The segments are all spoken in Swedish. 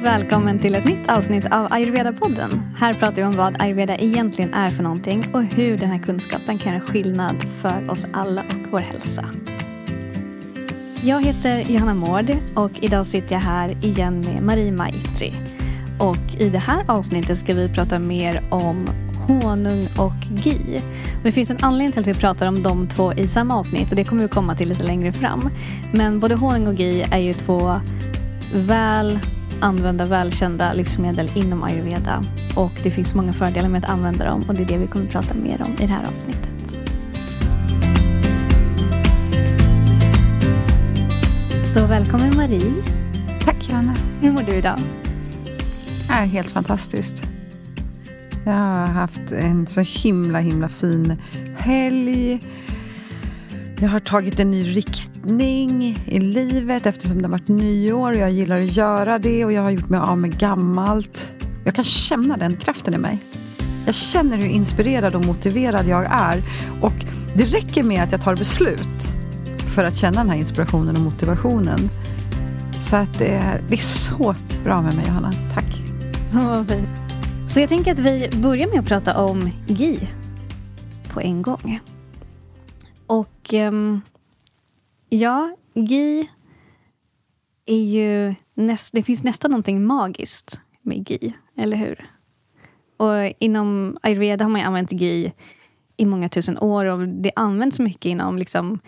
och välkommen till ett nytt avsnitt av Ayurveda-podden. Här pratar vi om vad ayurveda egentligen är för någonting och hur den här kunskapen kan göra skillnad för oss alla och vår hälsa. Jag heter Johanna Mård och idag sitter jag här igen med Marie Maitri. Och i det här avsnittet ska vi prata mer om honung och ghee. Det finns en anledning till att vi pratar om de två i samma avsnitt och det kommer vi komma till lite längre fram. Men både honung och ghee är ju två väl använda, välkända livsmedel inom ayurveda. Och det finns många fördelar med att använda dem och det är det vi kommer att prata mer om i det här avsnittet. Så välkommen Marie. Tack Johanna. Hur mår du idag? Är helt fantastiskt. Jag har haft en så himla, himla fin helg. Jag har tagit en ny riktning i livet eftersom det har varit nyår. och Jag gillar att göra det och jag har gjort mig av med gammalt. Jag kan känna den kraften i mig. Jag känner hur inspirerad och motiverad jag är. Och det räcker med att jag tar beslut för att känna den här inspirationen och motivationen. Så att det, är, det är så bra med mig, Johanna. Tack. Oh, så jag tänker att vi börjar med att prata om GI på en gång. Um, ja, GI är ju... Näst, det finns nästan någonting magiskt med GI, eller hur? Och inom ayurveda har man använt GI i många tusen år och det används mycket inom liksom,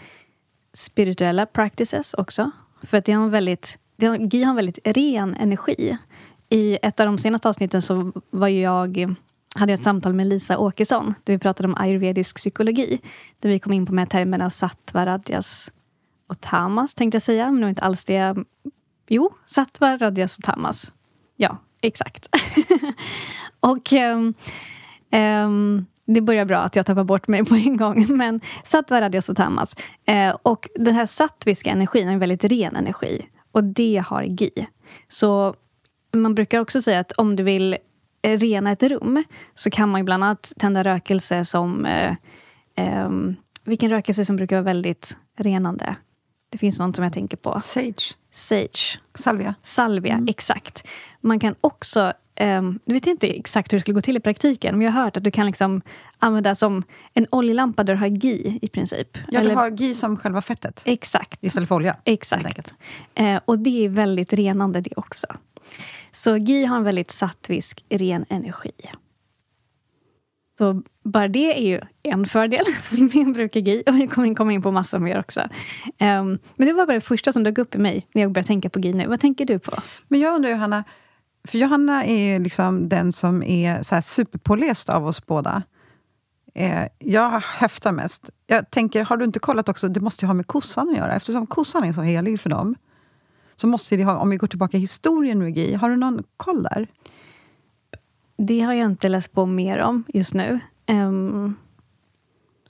spirituella practices också. För att det har en väldigt, det har, GI har en väldigt ren energi. I ett av de senaste avsnitten så var jag hade jag ett samtal med Lisa Åkesson där vi pratade om ayurvedisk psykologi. Där vi kom in på med termerna sattva, radjas och tamas, tänkte jag säga. Men det var inte alls det jag... Jo, sattva, radjas och tamas. Ja, exakt. och um, um, det börjar bra att jag tappar bort mig på en gång. Men sattva, radjas och tamas. Uh, och den här sattviska energin är en väldigt ren energi. Och det har Gi. Så man brukar också säga att om du vill rena ett rum så kan man bland annat tända rökelse som... Eh, eh, vilken rökelse som brukar vara väldigt renande? Det finns något som jag tänker på. Sage. Sage. Salvia. Salvia, mm. exakt. Man kan också... Um, du vet inte exakt hur det skulle gå till i praktiken, men jag har hört att du kan liksom använda som en oljelampa där du har ghee i princip. Ja, Eller, du har ghee som själva fettet? Exakt. Istället för olja? Exakt. Uh, och det är väldigt renande det också. Så ghee har en väldigt sattvisk, ren energi. Så bara det är ju en fördel med brukar Gi, ghee. Och vi kommer komma in på massor mer också. Um, men det var bara det första som dök upp i mig när jag började tänka på ghee nu. Vad tänker du på? Men jag undrar Johanna, för Johanna är liksom den som är så här superpåläst av oss båda. Eh, jag häftar mest. Jag tänker, har du inte kollat också, det måste ju ha med kossan att göra, eftersom kossan är så helig för dem så måste det ha, om vi går tillbaka i historien med GI, har du någon koll där? Det har jag inte läst på mer om just nu. Um,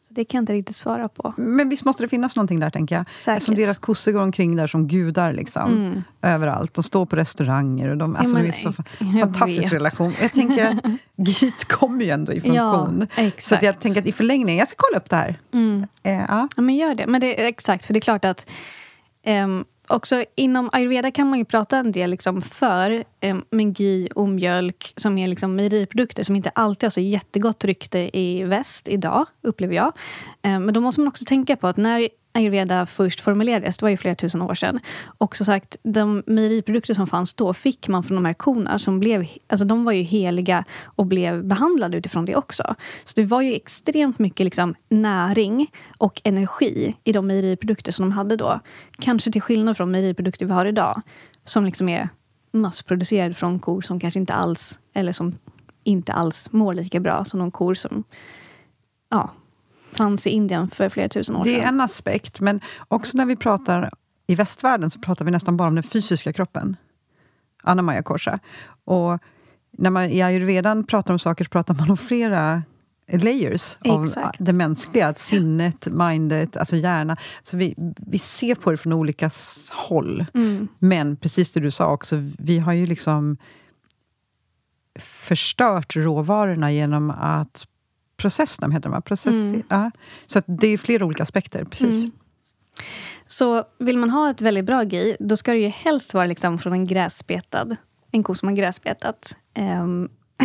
så det kan jag inte riktigt svara på. Men visst måste det finnas någonting där, tänker jag. Säkert. Eftersom deras kossor går omkring där som gudar, liksom. Mm. Överallt. De står på restauranger. Och de, alltså, ja, men, det är så fantastisk vet. relation. Jag tänker att GIT kommer ju ändå i funktion. Ja, så jag tänker att i förlängningen, jag ska kolla upp det här. Mm. Eh, ja. ja. men gör det. Men det, exakt, för det är klart att um, också inom ayurveda kan man ju prata en del liksom för eh, med ghee och mjölk som är liksom mejeriprodukter som inte alltid har så jättegott rykte i väst idag, upplever jag. Eh, men då måste man också tänka på att när ayurveda först formulerades, det var ju flera tusen år sedan. Och som sagt, de mejeriprodukter som fanns då fick man från de här korna som blev, alltså de var ju heliga och blev behandlade utifrån det också. Så det var ju extremt mycket liksom näring och energi i de mejeriprodukter som de hade då. Kanske till skillnad från mejeriprodukter vi har idag, som liksom är massproducerade från kor som kanske inte alls, eller som inte alls mår lika bra som de kor som ja, fanns i Indien för flera tusen år sedan. Det är en aspekt, men också när vi pratar i västvärlden så pratar vi nästan bara om den fysiska kroppen. Anna Maja Korsa. Och när man i ayurvedan pratar om saker så pratar man om flera layers Exakt. av det mänskliga. Sinnet, mindet, alltså hjärnan. Så vi, vi ser på det från olika håll. Mm. Men precis det du sa också, vi har ju liksom förstört råvarorna genom att processnamn heter de Process, mm. ja. Så det är flera olika aspekter. precis. Mm. Så vill man ha ett väldigt bra GI, då ska det ju helst vara liksom från en gräsbetad en ko som har gräsbetat. Eh,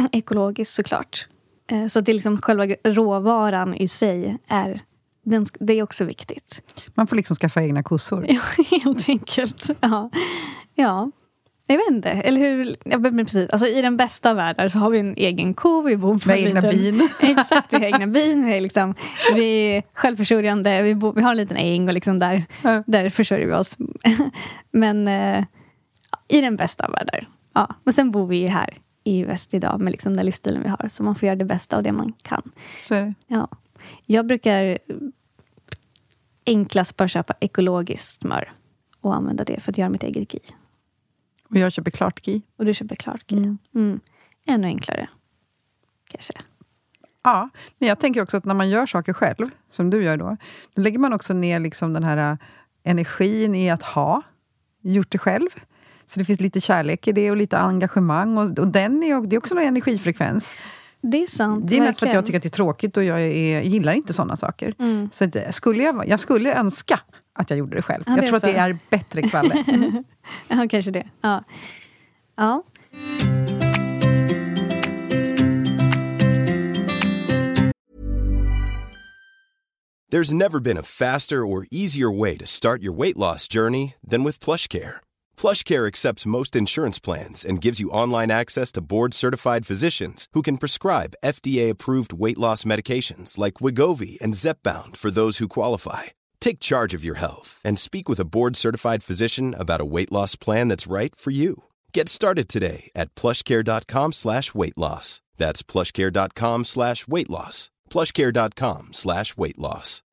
ekologiskt såklart. Eh, så att det är liksom själva råvaran i sig är den, det är också viktigt. Man får liksom skaffa egna kossor? Ja, helt enkelt. Ja. ja. Jag vet inte. Eller hur? Ja, precis. Alltså, I den bästa av världar så har vi en egen ko. Vi bor på Med egna liten, bin. Exakt, vi har egna bin. Vi är, liksom, vi är självförsörjande. Vi, bor, vi har en liten äng och liksom där, ja. där försörjer vi oss. Men eh, i den bästa av världar. Ja. Men sen bor vi här i väst idag med liksom den livsstilen vi har. Så man får göra det bästa av det man kan. Så. Ja. Jag brukar enklast bara köpa ekologiskt smör och använda det för att göra mitt eget ghee. Och jag köper klart ghee. Och du köper klart ghee. Mm. Mm. Ännu enklare, kanske. Ja, men jag tänker också att när man gör saker själv, som du gör då, då lägger man också ner liksom den här äh, energin i att ha gjort det själv. Så det finns lite kärlek i det och lite engagemang. Och, och den är, det är också en energifrekvens. Det är sant. Det är mest för att jag tycker att det är tråkigt och jag är, gillar inte sådana saker. Mm. Så att, skulle jag, jag skulle önska att jag gjorde det själv. Ja, jag tror så. att det är bättre kvalle. Mm. ja, kanske det. Ja. ja. There's never been a faster or easier way to start your weight loss journey than with plush care. PlushCare accepts most insurance plans and gives you online access to board-certified physicians who can prescribe FDA-approved weight loss medications like Wigovi and Zepbound for those who qualify. Take charge of your health and speak with a board-certified physician about a weight loss plan that's right for you. Get started today at plushcare.com slash weight loss. That's plushcare.com slash weight loss. plushcare.com slash weight loss.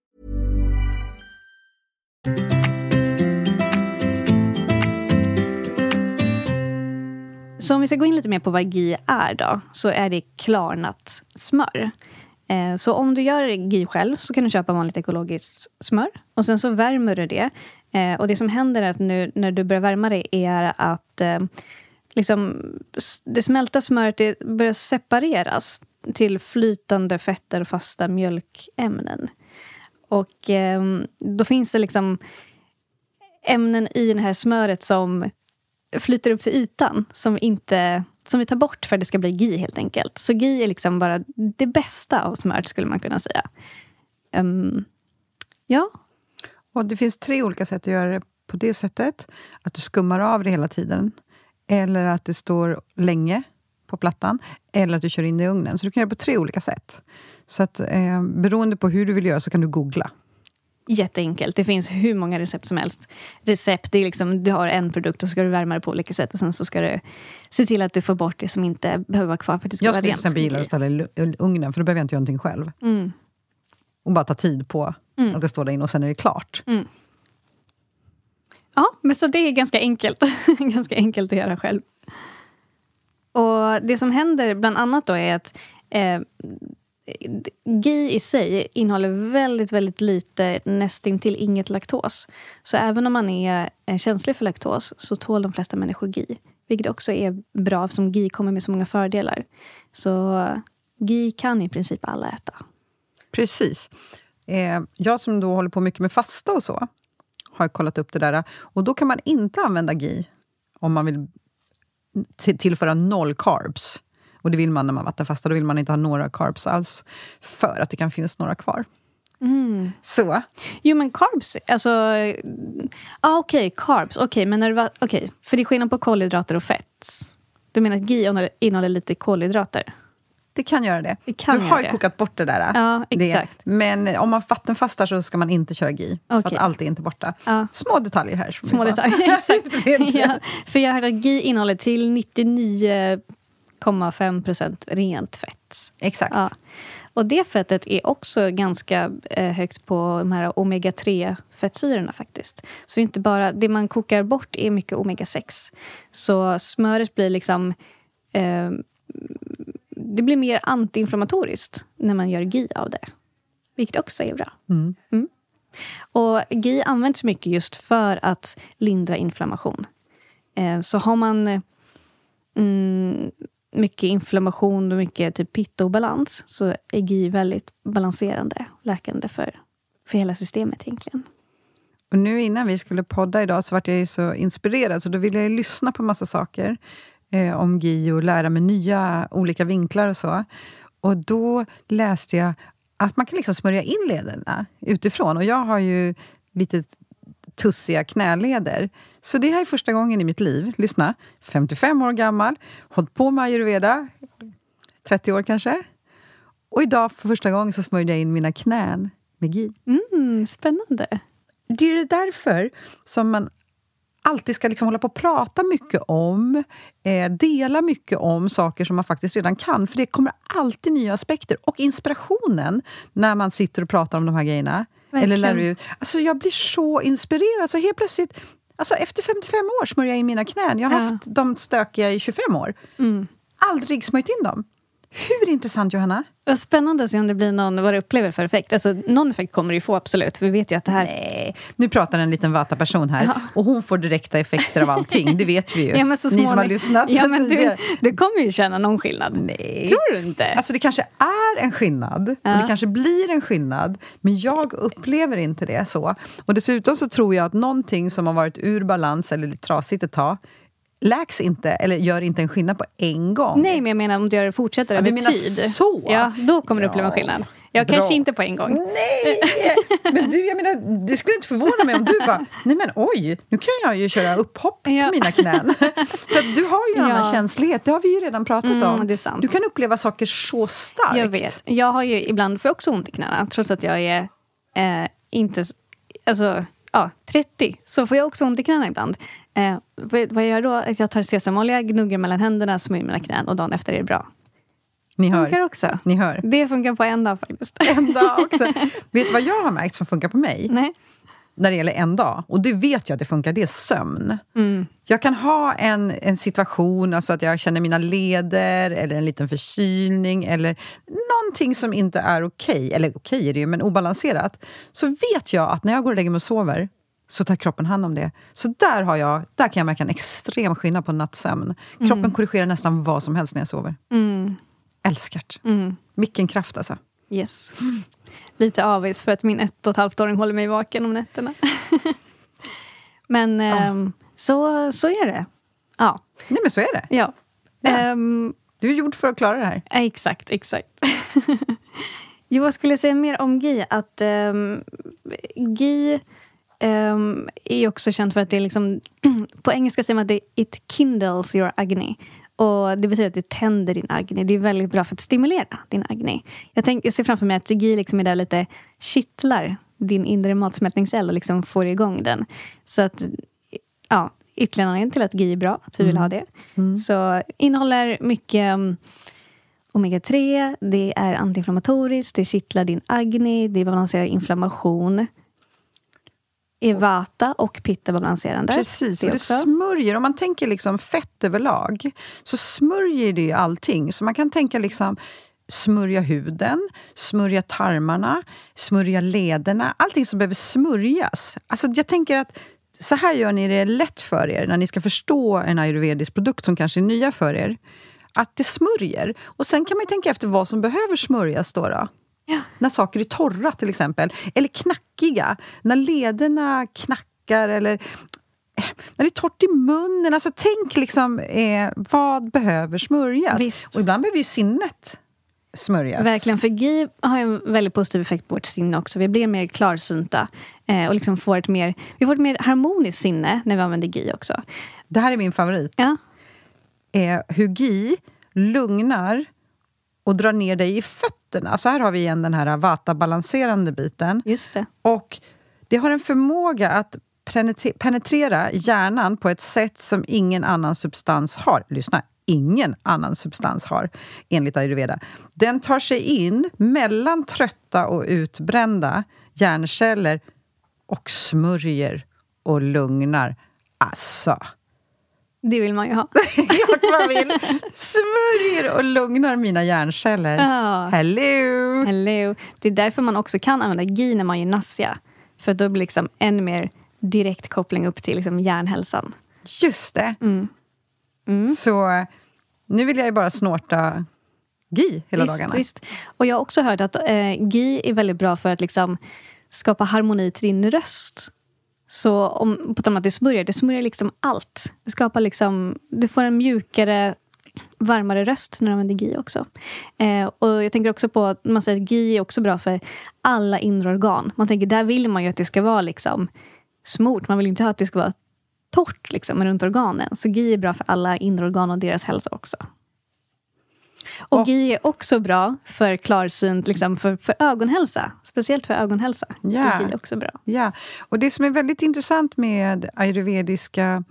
Så om vi ska in lite mer på vad GI är då, så är klarnat smör. Eh, så om du gör GI själv så kan du köpa vanligt ekologiskt smör. Och sen så värmer du det. Eh, och det som händer är att nu, när du börjar värma det är att eh, liksom, det smälta smöret det börjar separeras till flytande fetter och fasta mjölkämnen. Och då finns det liksom ämnen i det här smöret som flyter upp till ytan som, inte, som vi tar bort för att det ska bli GI helt enkelt. Så GI är liksom bara det bästa av smöret skulle man kunna säga. Um, ja. Och det finns tre olika sätt att göra det på det sättet. Att du skummar av det hela tiden. Eller att det står länge på plattan. Eller att du kör in det i ugnen. Så du kan göra det på tre olika sätt. Så att eh, beroende på hur du vill göra så kan du googla jätteenkelt. Det finns hur många recept som helst. Recept, det är liksom, du har en produkt och så ska du värma det på olika sätt. Och sen så ska du se till att du får bort det som inte behöver vara kvar för att det ska jag vara rent. Jag skulle till exempel gilla att ställa i ugnen, för då behöver jag inte göra någonting själv. Mm. Och bara ta tid på mm. att det står där inne och sen är det klart. Mm. Ja, men så det är ganska enkelt. ganska enkelt att göra själv. Och det som händer bland annat då är att eh, GI i sig innehåller väldigt, väldigt lite, nästintill inget laktos. Så även om man är eh, känslig för laktos så tål de flesta människor GI. Vilket också är bra eftersom GI kommer med så många fördelar. Så GI kan i princip alla äta. Precis. Eh, jag som då håller på mycket med fasta och så, har kollat upp det där. Och då kan man inte använda GI om man vill tillföra noll carbs. Och det vill man när man vattenfastar, då vill man inte ha några carbs alls. För att det kan finnas några kvar. Mm. Så. Jo men carbs, alltså... Ah, Okej, okay, carbs. Okej, okay, men när det okay, för det är skillnad på kolhydrater och fett. Du menar att GI innehåller lite kolhydrater? Det kan göra det. det kan du har ju det. kokat bort det där. Ja, exakt. Det. Men om man vattenfastar så ska man inte köra GI. Okay. För att allt är inte borta. Ja. Små detaljer här. Små detaljer, exakt. ja, för jag hört att GI innehåller till 99 0,5 procent rent fett. Exakt. Ja. Och det fettet är också ganska eh, högt på de här omega-3-fettsyrorna faktiskt. Så inte bara, det man kokar bort är mycket omega-6. Så smöret blir liksom... Eh, det blir mer antiinflammatoriskt när man gör GI av det. Vilket också är bra. Mm. Mm. Och GI används mycket just för att lindra inflammation. Eh, så har man mm, mycket inflammation och mycket typ pittobalans så är GI väldigt balanserande, och läkande för, för hela systemet egentligen. Och nu innan vi skulle podda idag så vart jag ju så inspirerad, så då ville jag lyssna på massa saker. eh, om GI och lära mig nya olika vinklar och så. Och då läste jag att man kan liksom smörja in lederna utifrån. Och jag har ju lite tussiga knäleder. Så det här är första gången i mitt liv, lyssna, 55 år gammal, hållit på med ayurveda, 30 år kanske. Och idag för första gången så smörjde jag in mina knän med ghee. Mm, spännande. Det är därför som man alltid ska liksom hålla på och prata mycket om, eh, dela mycket om saker som man faktiskt redan kan. För det kommer alltid nya aspekter. Och inspirationen när man sitter och pratar om de här grejerna. Verkligen. Eller lär ut. Alltså jag blir så inspirerad. Så helt plötsligt, alltså efter 55 år smörjer jag in mina knän. Jag har Ja. haft dem stökiga i 25 år. Mm. Aldrig smörjt in dem. Hur intressant, Johanna? Vad spännande att se om det blir någon, vad du upplever för effekt. Alltså, någon effekt kommer det ju få, absolut. För vi vet ju att det här... Nej, nu pratar en liten vata-person här. Ja. Och hon får direkta effekter av allting. Det vet vi ju. Ja, Ni som har lyssnat Ja, men du, du kommer ju känna någon skillnad. Nej. Tror du inte? Alltså det kanske är en skillnad, och Ja. det kanske blir en skillnad, men jag upplever inte det så. Och dessutom så tror jag att någonting som har varit ur balans eller lite trasigt ett tag, läks inte, eller gör inte en skillnad på en gång. Nej, men jag menar om du gör det fortsätter Ja, över du tid. så? Ja, då kommer du Ja, uppleva en skillnad. Jag bra. kanske inte på en gång. Nej! Men du, jag menar, det skulle inte förvåna mig om du bara, nej men oj, nu kan jag ju köra upphopp Ja. på mina knän. För du har ju en Ja. annan känslighet, det har vi ju redan pratat Mm, om. det är sant. Du kan uppleva saker så starkt. Jag vet. Jag har ju ibland får också ont i knäna, trots att jag är eh, inte... Alltså, ja, 30. Så får jag också ont i knäna ibland. Eh, vad, vad jag gör då? Jag tar sesamolja, gnuggar mellan händerna, smörjer mina knän och dagen efter är det bra. Ni Funkar hör. också. Ni hör. Det funkar på en dag faktiskt. En dag också. Vet du vad jag har märkt som funkar på mig? Nej. När det gäller en dag, och det vet jag att det funkar, det är sömn. Mm. Jag kan ha en, en situation, alltså att jag känner mina leder eller en liten förkylning eller någonting som inte är okej, eller okej är det ju, men obalanserat. Så vet jag att när jag går och lägger mig och sover så tar kroppen hand om det. Så där, har jag, där kan jag märka en extrem skillnad på nattsömn. Kroppen korrigerar nästan vad som helst när jag sover. Mm. Älskar't. Mm. Vilken kraft alltså. Yes. Lite avis för att min ett och ett halvt åring håller mig vaken om nätterna. Men ehm, så, så är det. Ja. Nej men så är det. ja. Ja. Ehm, Du är gjord för att klara det här. Ja, Exakt, exakt. jo, vad skulle jag säga mer om GI? Att um, GI um, är också känt för att det är liksom... på engelska säger man att det it kindles your agni. Och Det betyder att det tänder din agni. Det är väldigt bra för att stimulera din agni. Jag, tänk, jag ser framför mig att GI liksom är där lite kittlar din inre matsmältningscell och liksom får igång den. Så att, ja, ytterligare en anledning till att GI är bra, att vi vill ha det. Så innehåller mycket um, omega-3, det är antiinflammatoriskt, det kittlar din agni, det balanserar inflammation. Är vata och pitta balanserande. Precis, det och det smörjer. Om man tänker liksom fett överlag så smörjer det ju allting. Så man kan tänka liksom smörja huden, smörja tarmarna, smörja lederna. Allting som behöver smörjas. Alltså jag tänker att så här gör ni det lätt för er när ni ska förstå en ayurvedisk produkt som kanske är nya för er. Att det smörjer. Och sen kan man tänka efter vad som behöver smörjas då. då. Ja. När saker är torra till exempel. Eller knackiga. När lederna knackar eller eh, när det är torrt i munnen. Alltså tänk liksom, eh, vad behöver smörjas? Visst. Och ibland behöver ju sinnet smörjas. Verkligen, för GI har en väldigt positiv effekt på vårt sinne också. Vi blir mer klarsynta eh, och liksom får ett mer, vi får ett mer harmoniskt sinne när vi använder GI också. Det här är min favorit. Ja, Eh, hur GI lugnar och drar ner dig i fötterna. Så här har vi igen den här vata-balanserande biten. just det. Och det har en förmåga att penetre- penetrera hjärnan på ett sätt som ingen annan substans har. Lyssna, ingen annan substans har, enligt ayurveda. Den tar sig in mellan trötta och utbrända hjärnceller och smörjer och lugnar. Alltså, Det vill man ju ha. klart man vill! Smörjer och lugnar mina hjärnceller. Ja. Hello! Hello. Det är därför man också kan använda GI när man gör nassia. För då blir liksom än mer direkt koppling upp till liksom hjärnhälsan. Just det. Mm. Mm. Så nu vill jag ju bara snorta GI hela visst, dagarna. Visst. Och jag har också hört att eh, GI är väldigt bra för att liksom skapa harmoni till din röst. Så om, på tal om att det smörjer, det smörjer liksom allt. Det skapar liksom, du får en mjukare, varmare röst när du använder GI också. Eh, och jag tänker också på att man säger att GI är också bra för alla inre organ. Man tänker, där vill man ju att det ska vara liksom smort. Man vill inte ha att det ska vara torrt liksom, runt organen. Så GI är bra för alla inre organ och deras hälsa också. Och, och GI är också bra för klarsyn, liksom för, för ögonhälsa. Speciellt för ögonhälsa. Ja. Är också bra. Ja, och det som är väldigt intressant med ayurvediska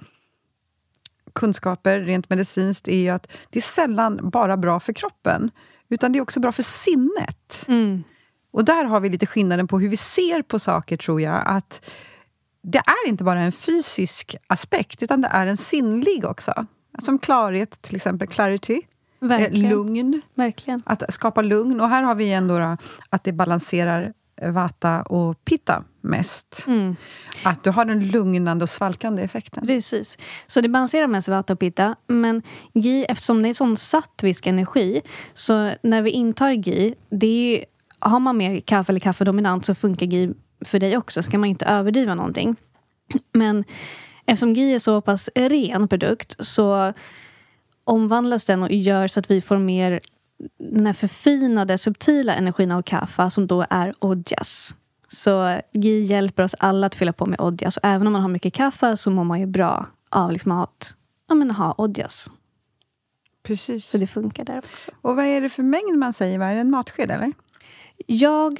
kunskaper rent medicinskt är att det är sällan bara bra för kroppen, utan det är också bra för sinnet. Mm. Och där har vi lite skillnaden på hur vi ser på saker, tror jag. Att det är inte bara en fysisk aspekt, utan det är en sinnlig också. Som klarhet, till exempel clarity. Verkligen. lugn. Verkligen. Att skapa lugn. Och här har vi ändå då, att det balanserar vata och pitta mest. Mm. Att du har den lugnande och svalkande effekten. Precis. Så det balanserar mest vata och pitta. Men GI, eftersom det är sån sattvisk energi, så när vi intar GI, det ju, har man mer kaffe eller kaffedominant så funkar GI för dig också. Ska man inte överdriva någonting. Men eftersom GI är så pass ren produkt så omvandlas den och gör så att vi får mer den här förfinade, subtila energin av kaffe som då är ojas. Så GI hjälper oss alla att fylla på med ojas. Och även om man har mycket kaffe så mår man ju bra av liksom att ja, men ha ojas. Precis. Så det funkar där också. Och vad är det för mängd man säger? Vad är det, en matsked eller? Jag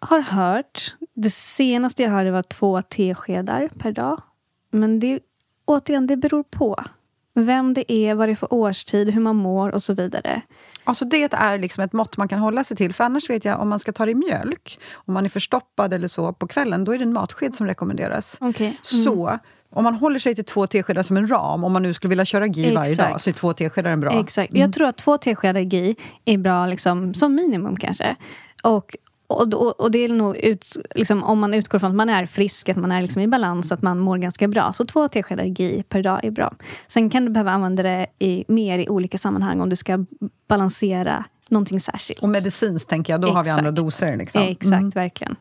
har hört, det senaste jag hörde var två teskedar per dag. Men det, återigen, det beror på. Vem det är, vad det är för årstid, hur man mår och så vidare. Alltså det är liksom ett mått man kan hålla sig till. För annars vet jag, om man ska ta i mjölk, om man är förstoppad eller så på kvällen, då är det en matsked som rekommenderas. Okay. Mm. Så om man håller sig till två teskedar som en ram, om man nu skulle vilja köra GI varje dag, så är två teskedar en bra. Exakt. Mm. Jag tror att två teskedar GI är bra liksom, som minimum kanske. Och och, och, och, det är nog ut, liksom, om man utgår från att man är frisk, att man är liksom i balans, att man mår ganska bra. Så två teskedar GI per dag är bra. Sen kan du behöva använda det i, mer i olika sammanhang om du ska balansera någonting särskilt. Och medicinskt tänker jag, då Exakt. har vi andra doser. Liksom. Exakt, mm. verkligen.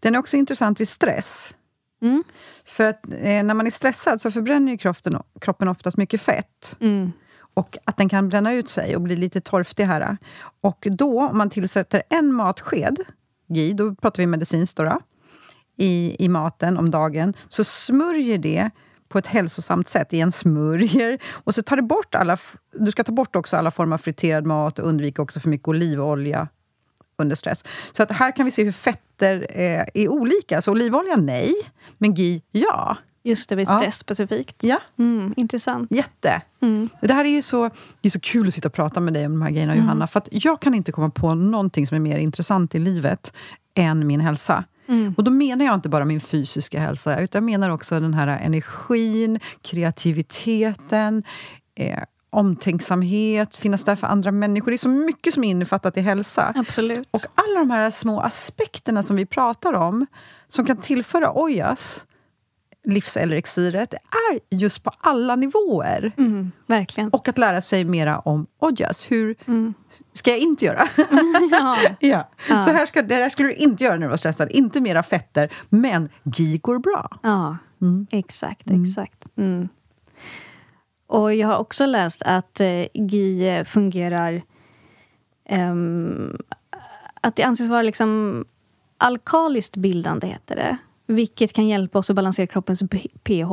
Den är också intressant vid stress. Mm. För att eh, när man är stressad så förbränner kroppen, kroppen oftast mycket fett. Mm och att den kan bränna ut sig och bli lite torftig här. Och då, om man tillsätter en matsked GI, då pratar vi medicinskt då, då, i, i maten om dagen, så smörjer det på ett hälsosamt sätt i en smörjer. Och så tar det bort alla, du ska ta bort också alla former av friterad mat och undvika också för mycket olivolja under stress. Så att här kan vi se hur fetter eh, är olika. Så olivolja, nej. Men GI, ja. Just det, vid stress ja. specifikt. Ja. Mm, intressant. Jätte. Mm. Det här är ju så, det är så kul att sitta och prata med dig om de här grejerna, mm. Johanna. För jag kan inte komma på någonting som är mer intressant i livet än min hälsa. Mm. Och då menar jag inte bara min fysiska hälsa, utan jag menar också den här energin, kreativiteten, eh, omtänksamhet, finnas där för andra människor. Det är så mycket som är innefattat i hälsa. Absolut. Och alla de här små aspekterna som vi pratar om, som kan tillföra ojas, livselixiret är just på alla nivåer. Mm, verkligen. Och att lära sig mera om ojas. Hur mm. ska jag inte göra? ja. ja. ja. Så här ska, det här skulle du inte göra när du var stressad. Inte mera fetter, men GI går bra. Ja, mm. exakt. exakt. Mm. Och jag har också läst att eh, GI fungerar... Um, att det anses vara liksom alkaliskt bildande, heter det. Vilket kan hjälpa oss att balansera kroppens pH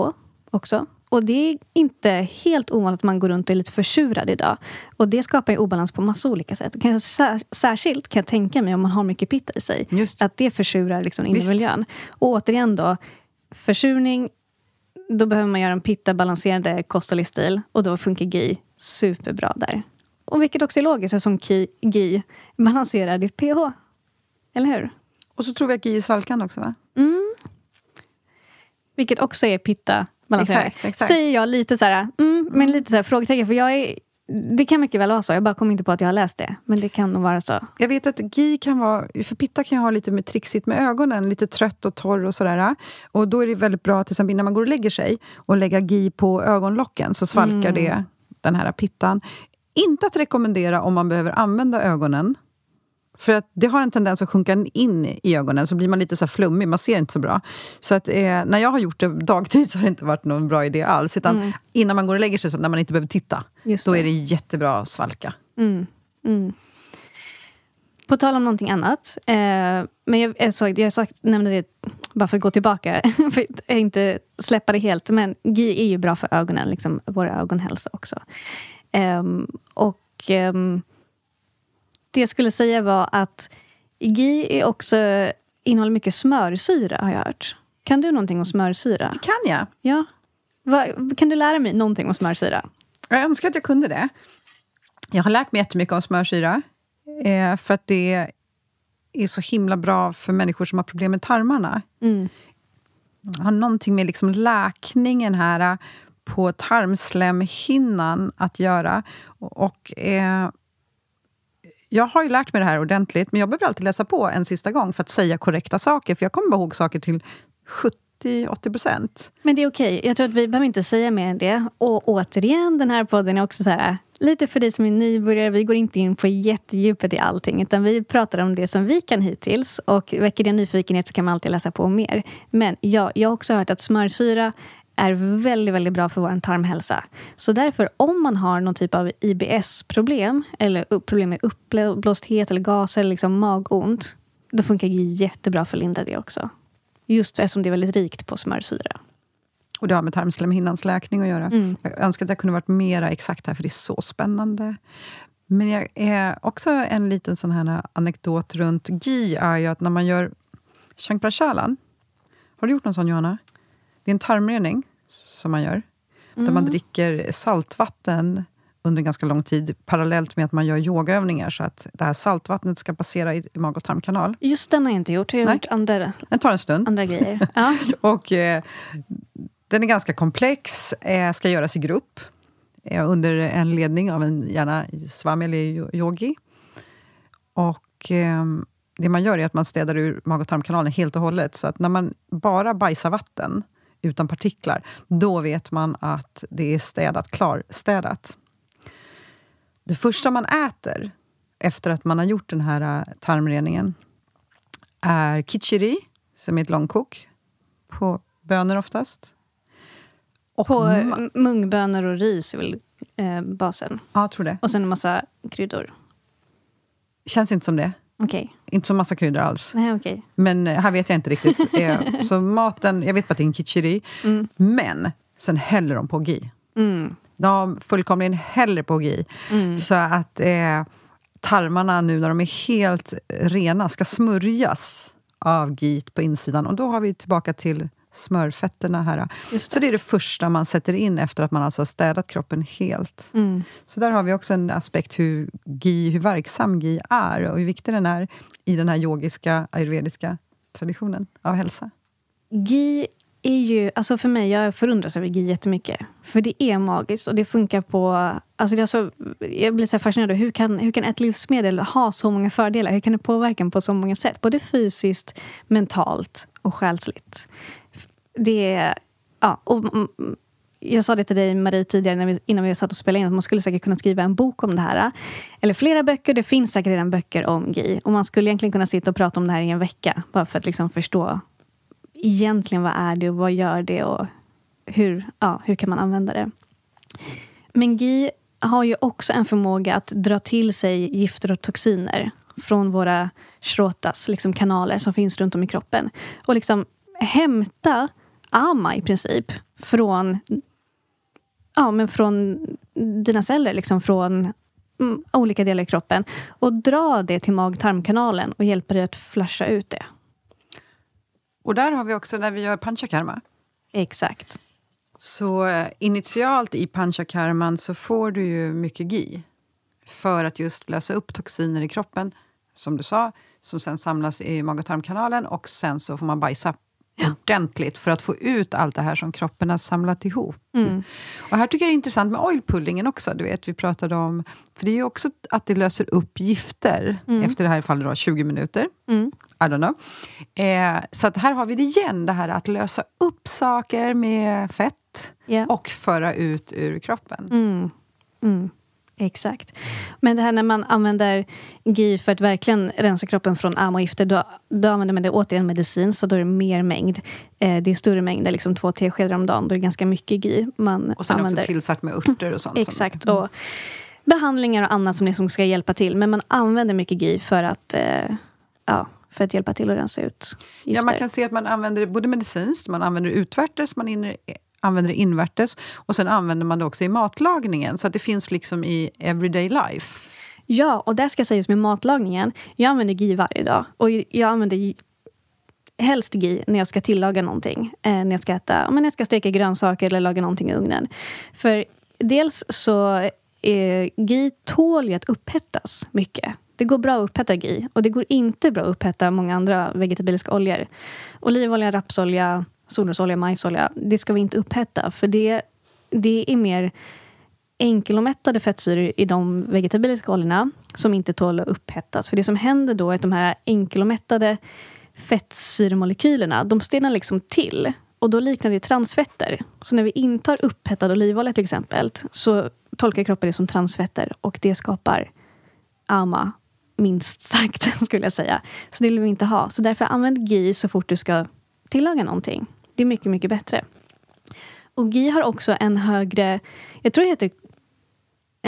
också. Och det är inte helt ovanligt att man går runt och är lite försurad idag. Och det skapar ju obalans på massa olika sätt. Och kanske särskilt kan jag tänka mig om man har mycket pitta i sig. Just. Att det försurar liksom in i miljön. Och återigen då, försurning, då behöver man göra en pitta-balanserande kost och livsstil. Och då funkar GI superbra där. Och vilket också är logiskt eftersom GI balanserar ditt pH. Eller hur? Och så tror vi att GI är svalkande också va? Mm. Vilket också är pitta Exakt, exakt. Säger jag lite så här, mm, men lite så här frågetecken. För jag är, det kan mycket väl vara så. Jag bara kommer inte på att jag har läst det. Men det kan nog vara så. Jag vet att GI kan vara... För pitta kan ju ha lite med trixigt med ögonen. Lite trött och torr och sådär. Och då är det väldigt bra, till exempel när man går och lägger sig, och lägga GI på ögonlocken. Så svalkar mm. det den här pittan. Inte att rekommendera om man behöver använda ögonen För att det har en tendens att sjunka in i ögonen, så blir man lite så flummig, man ser inte så bra. Så att, eh, när jag har gjort det dagtid så har det inte varit någon bra idé alls. Utan mm. innan man går och lägger sig, så när man inte behöver titta, då är det jättebra att svalka. Mm. Mm. På tal om någonting annat. Eh, men jag, alltså, jag sagt, nämnde det bara för att gå tillbaka, för att inte släppa det helt. Men GI är ju bra för ögonen, liksom, vår ögonhälsa också. Eh, och eh, det jag skulle säga var att GI är också, innehåller mycket smörsyra, har jag hört. Kan du någonting om smörsyra? Det kan jag. Ja. Va, kan du lära mig någonting om smörsyra? Jag önskar att jag kunde det. Jag har lärt mig jättemycket om smörsyra. Eh, för att det är så himla bra för människor som har problem med tarmarna. Mm. Har någonting med liksom läkningen här på tarmslemhinnan att göra. Och, eh, jag har ju lärt mig det här ordentligt, men jag behöver alltid läsa på en sista gång för att säga korrekta saker. För jag kommer bara ihåg saker till 70-80 procent. Men det är okej. Okay. Jag tror att vi behöver inte säga mer än det. Och återigen, den här podden är också så här lite för dig som är nybörjare. Vi går inte in på jättedjupet i allting, utan vi pratar om det som vi kan hittills. Och väcker det nyfikenhet så kan man alltid läsa på mer. Men ja, jag har också hört att smörsyra är väldigt, väldigt bra för vår tarmhälsa. Så därför, om man har någon typ av IBS-problem eller problem med uppblåsthet eller gas eller liksom magont, då funkar GI jättebra för att lindra det också. Just eftersom det är väldigt rikt på smörsyra. Och det har med tarmslemhinnans läkning att göra. Mm. Jag önskar att jag kunde varit mer exakt här, för det är så spännande. Men jag är också en liten sån här anekdot runt GI är ju att när man gör Shankprachalan. Har du gjort någon sån, Johanna? Det är en tarmrening som man gör. Mm. Där man mm. dricker saltvatten under ganska lång tid parallellt med att man gör yogaövningar så att det här saltvattnet ska passera i mag och tarmkanal. Just den har jag inte gjort. Jag har Nej. gjort andra, den tar en stund. andra grejer. Ja. och, eh, den är ganska komplex, eh, ska göras i grupp eh, under en ledning av en gärna swami eller yogi. Och eh, det man gör är att man städar ur mag och tarmkanalen helt och hållet. Så att när man bara bajsar vatten utan partiklar, då vet man att det är städat, klarstädat. Det första man äter efter att man har gjort den här eh, tarmreningen är kichiri, som är ett långkok på bönor oftast. Och på mungbönor och ris är väl eh, basen? Ja, jag tror det. Och sen en massa kryddor? Känns inte som det. Okay. Inte så massa kryddor alls. Nej, okay. Men eh, här vet jag inte riktigt. Eh, så maten, jag vet bara att det är en kichiri. Mm. Men sen häller de på gi. Mm. De fullkomligen häller på gi. Mm. Så att eh, tarmarna nu när de är helt rena ska smörjas av git på insidan. Och då har vi tillbaka till smörfetterna här. Det. Så det är det första man sätter in efter att man alltså har städat kroppen helt. Mm. Så där har vi också en aspekt hur, gi, hur verksam GI är och hur viktig den är i den här yogiska, ayurvediska traditionen av hälsa. GI är ju, alltså för mig, jag förundras över GI jättemycket. För det är magiskt och det funkar på... Alltså det är så, jag blir så fascinerad. Hur kan, hur kan ett livsmedel ha så många fördelar? Hur kan det påverka på så många sätt? Både fysiskt, mentalt och själsligt det är... Ja, och, jag sa det till dig, Marie, tidigare när vi, innan vi satt och spelade in att man skulle säkert kunna skriva en bok om det här. Eller flera böcker. Det finns säkert redan böcker om GI. Och man skulle egentligen kunna sitta och prata om det här i en vecka. Bara för att liksom förstå egentligen vad är det och vad gör det och hur, ja, hur kan man använda det. Men GI har ju också en förmåga att dra till sig gifter och toxiner från våra shrotas, liksom kanaler som finns runt om i kroppen. Och liksom hämta ama i princip från, ja, men från dina celler, liksom från mm, olika delar i kroppen och dra det till mag-tarmkanalen och hjälpa dig att flasha ut det. Och där har vi också när vi gör panchakarma. Exakt. Så eh, initialt i panchakarman så får du ju mycket gi för att just lösa upp toxiner i kroppen, som du sa, som sen samlas i mag och tarmkanalen och sen så får man bajsa ja. ordentligt för att få ut allt det här som kroppen har samlat ihop. Mm. Och här tycker jag det är intressant med oilpullingen också. Du vet, vi pratade om, för det är ju också att det löser upp gifter mm. efter det här fallet då, 20 minuter. Mm. I don't know. Eh, så att här har vi det igen, det här att lösa upp saker med fett yeah. och föra ut ur kroppen. Mm. Mm. Exakt. Men det här när man använder GI för att verkligen rensa kroppen från armavgifter då, då använder man det återigen medicin, så då är det mer mängd. Eh, det är större mängder, liksom två teskedar om dagen. Då är det ganska mycket GI man Och sen använder. också tillsatt med örter och sånt. Exakt. Och behandlingar och annat som liksom ska hjälpa till. Men man använder mycket GI för att, eh, ja, för att hjälpa till att rensa ut gifter. ja, man kan se att man använder det både medicinskt, man använder det utvärtes, man använder det invärtes och sen använder man det också i matlagningen. Så att det finns liksom i everyday life. Ja, och där ska sägas med matlagningen. Jag använder GI varje dag. Och jag använder helst GI när jag ska tillaga någonting. Eh, när jag ska äta, när jag ska steka grönsaker eller laga någonting i ugnen. För dels så eh, GI tål ju att upphettas mycket. Det går bra att upphetta GI och det går inte bra att upphetta många andra vegetabiliska oljor. Olivolja, rapsolja, solrosolja, majsolja. Det ska vi inte upphetta för det, det är mer enkelomättade fettsyror i de vegetabiliska oljorna som inte tål att upphettas. För det som händer då är att de här enkelomättade fettsyremolekylerna, de stelnar liksom till. Och då liknar det transfetter. Så när vi intar upphettad olivolja till exempel, så tolkar kroppen det som transfetter och det skapar AMA, minst sagt, skulle jag säga. Så det vill vi inte ha. Så därför använd GI så fort du ska tillaga någonting. Det är mycket, mycket bättre. Och GI har också en högre, jag tror det heter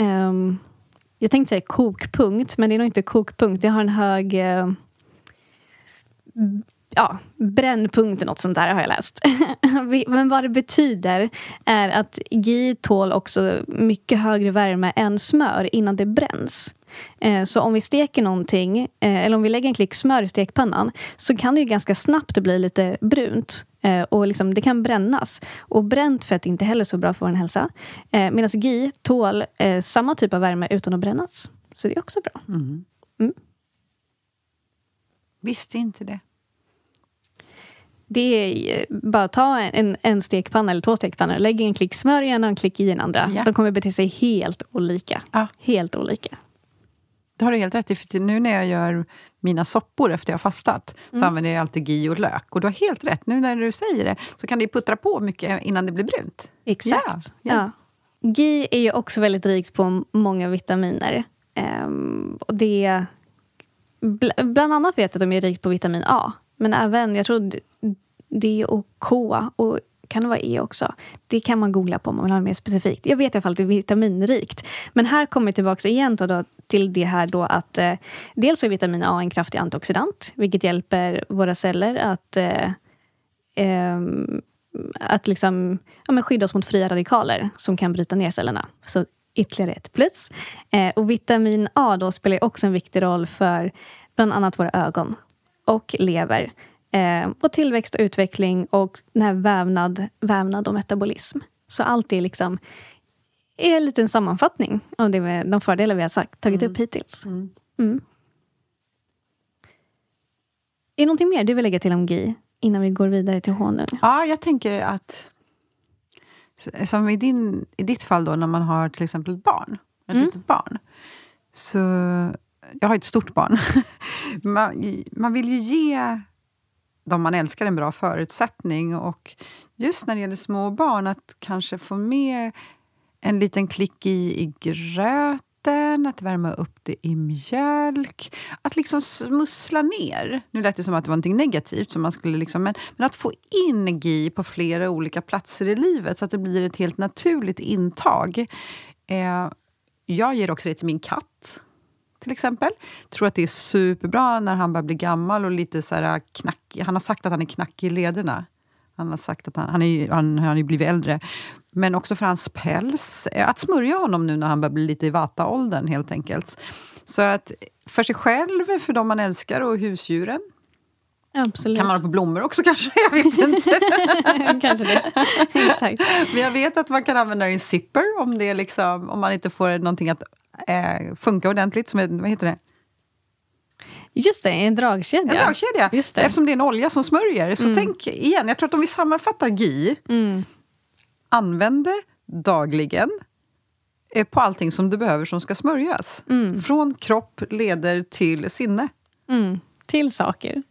um, jag tänkte säga kokpunkt, men det är nog inte kokpunkt. Det har en hög eh, ja, brännpunkt eller något sånt där har jag läst. Men vad det betyder är att GI tål också mycket högre värme än smör innan det bränns. Eh, Så om vi steker någonting, eh, eller om vi lägger en klick smör i stekpannan så kan det ju ganska snabbt bli lite brunt. Eh, Och liksom, det kan brännas. Och bränt fett är inte heller så bra för vår hälsa. Medan GI tål eh, samma typ av värme utan att brännas. Så det är också bra. Visste inte det. Det är eh, bara ta en, en stekpanna eller två stekpannor. Lägg en klick smör i ena och en klick i den andra. Ja. De kommer bete sig helt olika. Ja. Helt olika. Det har du helt rätt i. För nu när jag gör mina soppor efter jag har fastat så Mm. använder jag alltid GI och lök. Och du har helt rätt. Nu när du säger det så kan det puttra på mycket innan det blir brunt. Exakt. Ja, Ja. GI är ju också väldigt rikt på många vitaminer. Ehm, och det, bl- bland annat vet jag att de är rikt på vitamin A. Men även, jag tror D och K och kan det vara E också? Det kan man googla på om man vill ha det mer specifikt. Jag vet i alla fall att det är vitaminrikt. Men här kommer vi tillbaka igen då, då, till det här då att eh, dels är vitamin A en kraftig antioxidant, vilket hjälper våra celler att eh, eh, att liksom, ja, men skydda oss mot fria radikaler som kan bryta ner cellerna. Så ytterligare ett plus. Eh, och vitamin A då spelar också en viktig roll för bland annat våra ögon och lever. Eh, och tillväxt och utveckling och den här vävnad, vävnad och metabolism. Så allt är liksom är en liten sammanfattning av det med de fördelar vi har sagt, tagit upp hittills. Mm. Är det någonting mer du vill lägga till om GI innan vi går vidare till honung? Ja, jag tänker att... Som i, din, i ditt fall då, när man har till exempel barn. Ett Mm. litet barn. Så, jag har ett stort barn. man, man vill ju ge de man älskar en bra förutsättning. Och just när det gäller små barn, att kanske få med en liten klick i, i gröten, att värma upp det i mjölk. Att liksom smussla ner. Nu lät det som att det var något negativt, som man skulle liksom, men, men att få in GI på flera olika platser i livet, så att det blir ett helt naturligt intag. Eh, jag ger också det till min katt, till exempel. Tror att det är superbra när han börjar bli gammal och lite så här knackig. Han har sagt att han är knackig i lederna. Han har sagt att han, han, är, han, han har ju blivit äldre. Men också för hans päls. Eh, Att smörja honom nu när han börjar bli lite i vata-åldern, helt enkelt. Så att för sig själv, för de man älskar och husdjuren. Absolut. Kan man ha på blommor också kanske? Jag vet inte. Kanske det. Exakt. Men jag vet att man kan använda det i en zipper om, det liksom, om man inte får någonting att eh, funka ordentligt. Som är, vad heter det? Just det, en dragkedja. En dragkedja. Just det. Eftersom det är en olja som smörjer. Så tänk igen, jag tror att om vi sammanfattar GI. Mm. Använd det dagligen eh, på allting som du behöver som ska smörjas. Mm. Från kropp, leder till sinne. Mm. Till saker.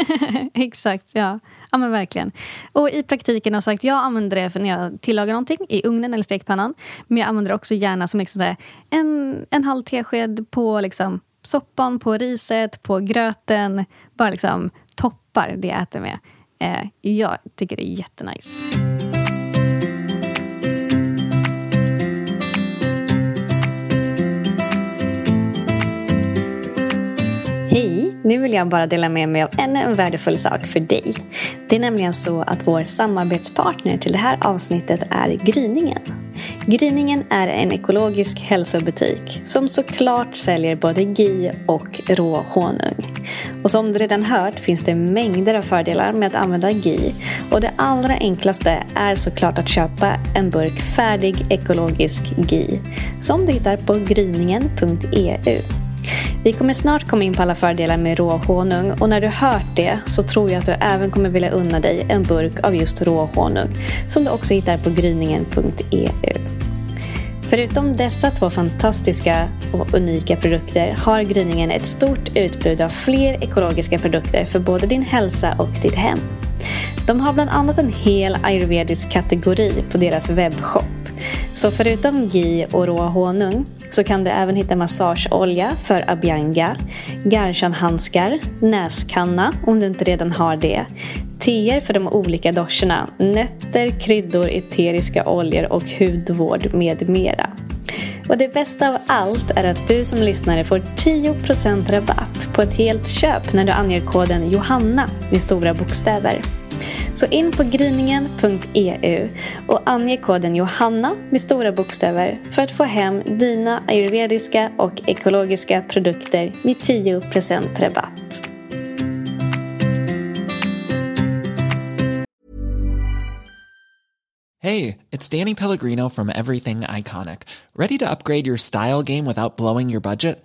Exakt, ja. Ja, men verkligen. Och i praktiken har sagt, jag använder det för när jag tillagar någonting i ugnen eller stekpannan. Men jag använder det också gärna som liksom en, en halv tesked på liksom, soppan, på riset, på gröten. Bara liksom toppar det jag äter med. Eh, jag tycker det är jättenice. Hej! Nu vill jag bara dela med mig av ännu en värdefull sak för dig. Det är nämligen så att vår samarbetspartner till det här avsnittet är Gryningen. Gryningen är en ekologisk hälsobutik som såklart säljer både GI och rå honung. Och som du redan hört finns det mängder av fördelar med att använda GI och det allra enklaste är såklart att köpa en burk färdig ekologisk GI som du hittar på gryningen.eu. Vi kommer snart komma in på alla fördelar med råhonung och när du hört det så tror jag att du även kommer vilja unna dig en burk av just råhonung som du också hittar på gryningen.eu. Förutom dessa två fantastiska och unika produkter har Gryningen ett stort utbud av fler ekologiska produkter för både din hälsa och ditt hem. De har bland annat en hel ayurvedisk kategori på deras webbshop. Så förutom ghee och rå honung så kan du även hitta massageolja för abhyanga, garshanhandskar, näskanna om du inte redan har det, teer för de olika doscherna, nötter, kryddor, eteriska oljor och hudvård med mera. Och det bästa av allt är att du som lyssnare får 10% rabatt på ett helt köp när du anger koden Johanna med stora bokstäver. Så in på gryningen.eu och ange koden Johanna med stora bokstäver för att få hem dina ayurvediska och ekologiska produkter med 10% rabatt. Hej, det är Danny Pellegrino from Everything Iconic. Ready to upgrade your style game without blowing your budget?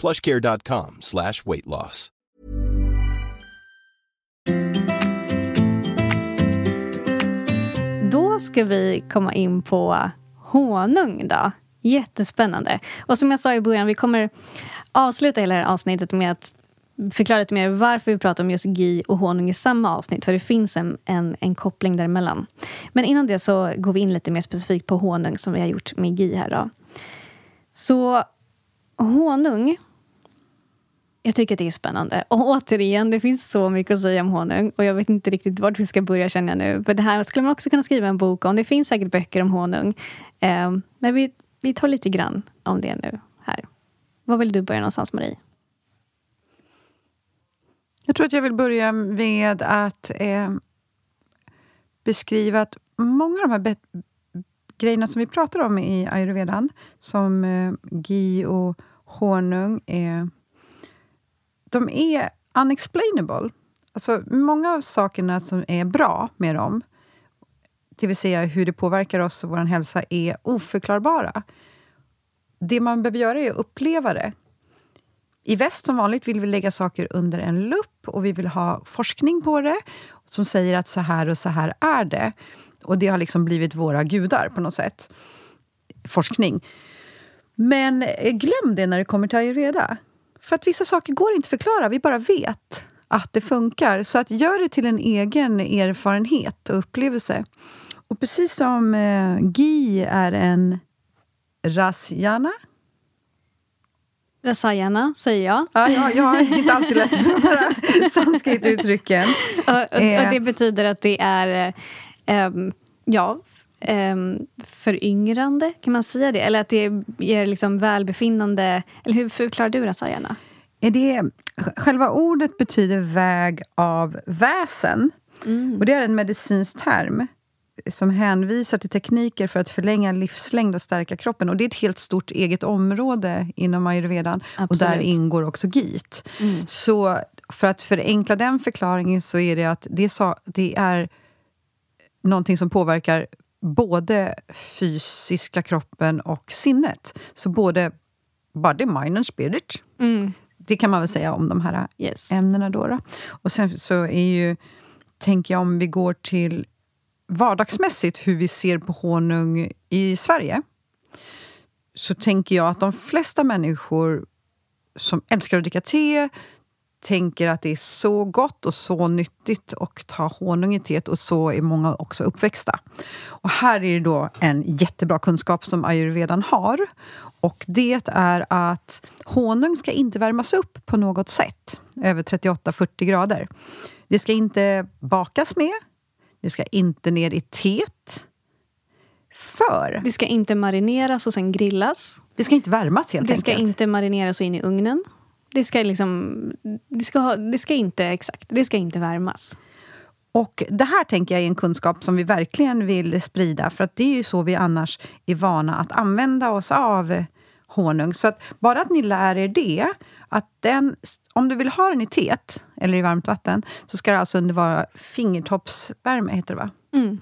plushcare.com slash weight loss. Då ska vi komma in på honung då. Jättespännande. Och som jag sa i början, vi kommer avsluta hela det här avsnittet med att förklara lite mer varför vi pratar om just GI och honung i samma avsnitt. För det finns en, en, en koppling däremellan. Men innan det så går vi in lite mer specifikt på honung som vi har gjort med GI här då. Så honung jag tycker att det är spännande. Och återigen, det finns så mycket att säga om honung. Och jag vet inte riktigt vart vi ska börja känner jag nu. Men det här skulle man också kunna skriva en bok om. Det finns säkert böcker om honung. Eh, men vi, vi tar lite grann om det nu här. Var vill du börja någonstans, Marie? Jag tror att jag vill börja med att eh, beskriva att många av de här grejerna som vi pratar om i ayurvedan, som eh, gi och honung, är de är unexplainable. Alltså, många av sakerna som är bra med dem, det vill säga hur det påverkar oss och vår hälsa, är oförklarbara. Det man behöver göra är att uppleva det. I väst som vanligt vill vi lägga saker under en lupp och vi vill ha forskning på det som säger att så här och så här är det. Och det har liksom blivit våra gudar på något sätt. Forskning. Men eh, glöm det när det kommer till ayurveda. För att vissa saker går inte att förklara, vi bara vet att det funkar. Så att gör det till en egen erfarenhet och upplevelse. Och precis som eh, Gi är en rasjana. Rasayana, säger jag. Ja, ja, jag har inte alltid lätt för de här sanskrit-uttrycken. och, och, och, det betyder att det är... Eh, ja, eh, föryngrande, kan man säga det? Eller att det ger liksom välbefinnande? Eller hur förklarar du det, Sarjana? Är det, själva ordet betyder väg av väsen. Mm. Och det är en medicinsk term som hänvisar till tekniker för att förlänga livslängd och stärka kroppen. Och Det är ett helt stort eget område inom ayurvedan. Absolut. Och där ingår också git. Mm. Så för att förenkla den förklaringen så är det att det, så, det är någonting som påverkar både fysiska kroppen och sinnet. Så både body, mind and spirit. Mm. Det kan man väl säga om de här yes. ämnena. Då, då, Och sen så är ju, tänker jag om vi går till vardagsmässigt hur vi ser på honung i Sverige så tänker jag att de flesta människor som älskar att dricka te tänker att det är så gott och så nyttigt att ta honung i teet och så är många också uppväxta. Och här är det då en jättebra kunskap som ayurvedan har. Och det är att honung ska inte värmas upp på något sätt över 38-40 grader. Det ska inte bakas med, det ska inte ner i teet. För... Det ska inte marineras och sen grillas. Det ska inte värmas helt Det enkelt. ska inte marineras och in i ugnen. Det ska liksom... Det ska, ha, det ska inte, exakt, det ska inte värmas. Och Det här tänker jag är en kunskap som vi verkligen vill sprida. För att det är ju så vi annars är vana att använda oss av honung. Så att bara att ni lär er det, att den, om du vill ha den i teet eller i varmt vatten så ska det alltså vara fingertoppsvärme, heter det va? Mm.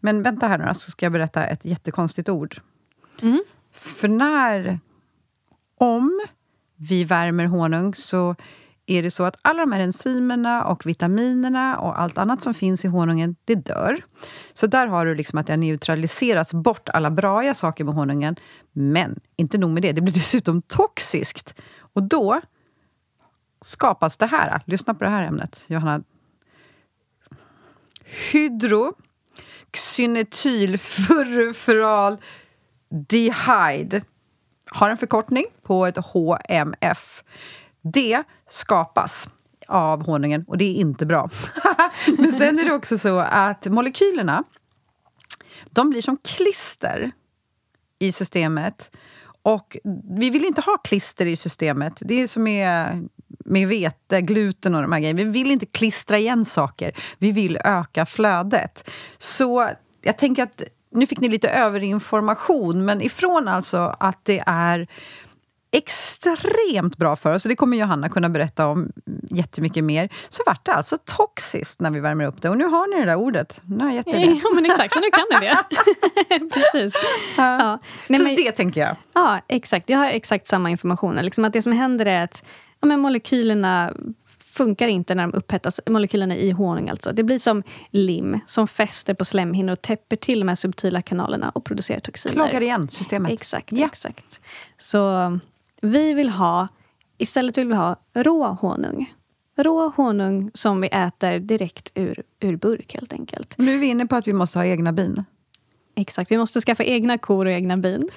Men vänta här nu så ska jag berätta ett jättekonstigt ord. Mm. För när, om vi värmer honung så är det så att alla de här enzymerna och vitaminerna och allt annat som finns i honungen, det dör. Så där har du liksom att det har neutraliserats bort alla braiga saker med honungen. Men inte nog med det, det blir dessutom toxiskt. Och då skapas det här. Lyssna på det här ämnet, Johanna. Hydroxynetylfurfural har en förkortning på ett HMF. Det skapas av honungen och det är inte bra. Men sen är det också så att molekylerna de blir som klister i systemet. Och vi vill inte ha klister i systemet. Det är som med, med vete, gluten och de här grejerna. Vi vill inte klistra igen saker. Vi vill öka flödet. Så jag tänker att nu fick ni lite överinformation, men ifrån alltså att det är extremt bra för oss, och det kommer Johanna kunna berätta om jättemycket mer, så vart det alltså toxiskt när vi värmer upp det. Och nu har ni det där ordet. Nu har jag gett det. Ja, men exakt, så nu kan ni det. Precis. Ja. ja. Nej, så men, det tänker jag. Ja, exakt. Jag har exakt samma information. Liksom att det som händer är att ja, men molekylerna funkar inte när de upphettas, molekylerna i honung alltså. Det blir som lim som fäster på slemhinnor och täpper till de här subtila kanalerna och producerar toxiner. Kloggar igen systemet. Exakt, ja. exakt. Så vi vill ha, istället vill vi ha rå honung. Rå honung som vi äter direkt ur, ur burk helt enkelt. Nu är vi inne på att vi måste ha egna bin. Exakt, vi måste skaffa egna kor och egna bin.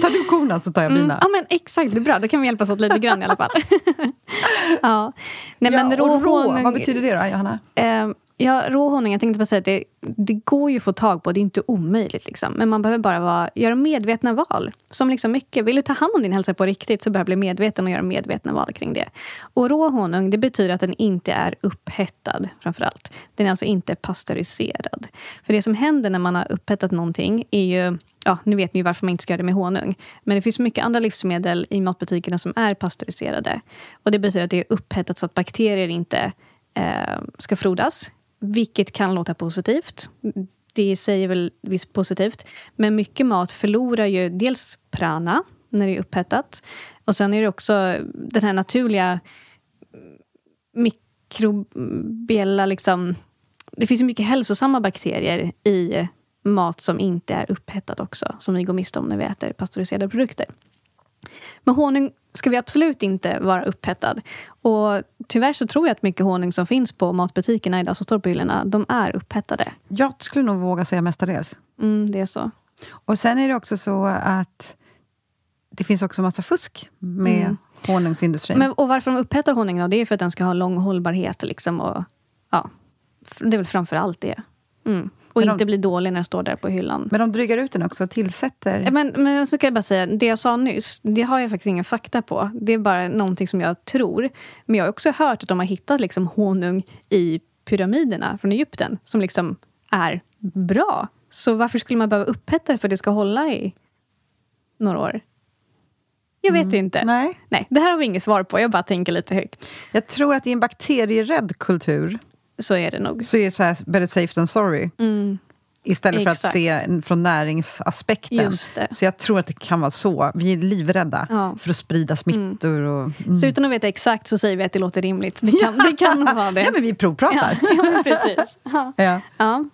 tar du korna så tar jag bina. Mm, ja, men exakt, det är bra. Då kan vi hjälpas åt lite grann i alla fall. ja. Nej, men rå, rå honung, vad betyder det då, Johanna? Eh, Ja, rå honung, jag tänkte bara säga att det, det går ju att få tag på, det är inte omöjligt. Liksom. Men man behöver bara vara, göra medvetna val. Som liksom mycket, vill du ta hand om din hälsa på riktigt så behöver du bli medveten och göra medvetna val kring det. Och rå honung, det betyder att den inte är upphettad framför allt. Den är alltså inte pasteuriserad. För det som händer när man har upphettat någonting är ju Ja, nu vet ni varför man inte ska göra det med honung. Men det finns mycket andra livsmedel i matbutikerna som är pasteuriserade. Och Det betyder att det är upphettat så att bakterier inte eh, ska frodas vilket kan låta positivt. Det säger väl visst positivt. Men mycket mat förlorar ju dels prana när det är upphettat. Och sen är det också den här naturliga mikrobiella... Liksom, det finns ju mycket hälsosamma bakterier i mat som inte är upphettat också. Som vi går miste om när vi äter pasteuriserade produkter. Men honung ska vi absolut inte vara upphettad. Och tyvärr så tror jag att mycket honung som finns på matbutikerna idag som står på hyllorna, de är upphettade. Jag skulle nog våga säga mestadels. Mm, det är så. Och sen är det också så att det finns också massa fusk med mm. honungsindustrin. Men, och varför de upphettar honungen? Det är för att den ska ha lång hållbarhet. Liksom, och, ja, det är väl framför allt det. Mm. Och Men inte de- bli dålig när den står där på hyllan. Men de drygar ut den också och tillsätter... Men, men så kan jag bara säga, det jag sa nyss, det har jag faktiskt ingen fakta på. Det är bara någonting som jag tror. Men jag har också hört att de har hittat liksom honung i pyramiderna från Egypten som liksom är bra. Så varför skulle man behöva upphetta det för att det ska hålla i några år? Jag vet inte. Mm. Nej. Nej, det här har vi inget svar på. Jag bara tänker lite högt. Jag tror att i en bakterierädd kultur Så är det nog. så är det så här, better safe than sorry. Mm. Istället för Exakt. att se från näringsaspekten. Just det. Så jag tror att det kan vara så. Vi är livrädda Ja. för att sprida smittor. Och, mm. Så utan att veta exakt så säger vi att det låter rimligt. Det kan, det kan vara det. Ja, men vi provpratar. ja, ja, precis. Ja. Ja. Ja.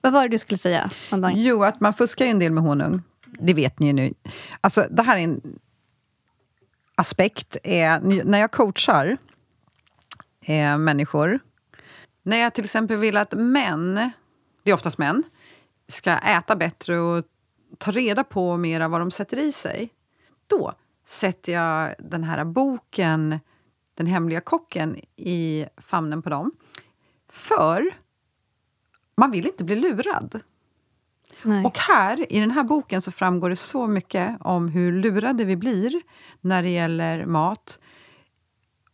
Vad var det du skulle säga? Jo, att man fuskar ju en del med honung. Det vet ni ju nu. Alltså, det här är en aspekt. Är, när jag coachar eh, människor, när jag till exempel vill att män, det är oftast män, ska äta bättre och ta reda på mera vad de sätter i sig, då sätter jag den här boken, Den hemliga kocken, i famnen på dem. För man vill inte bli lurad. Nej. Och här, i den här boken, så framgår det så mycket om hur lurade vi blir när det gäller mat.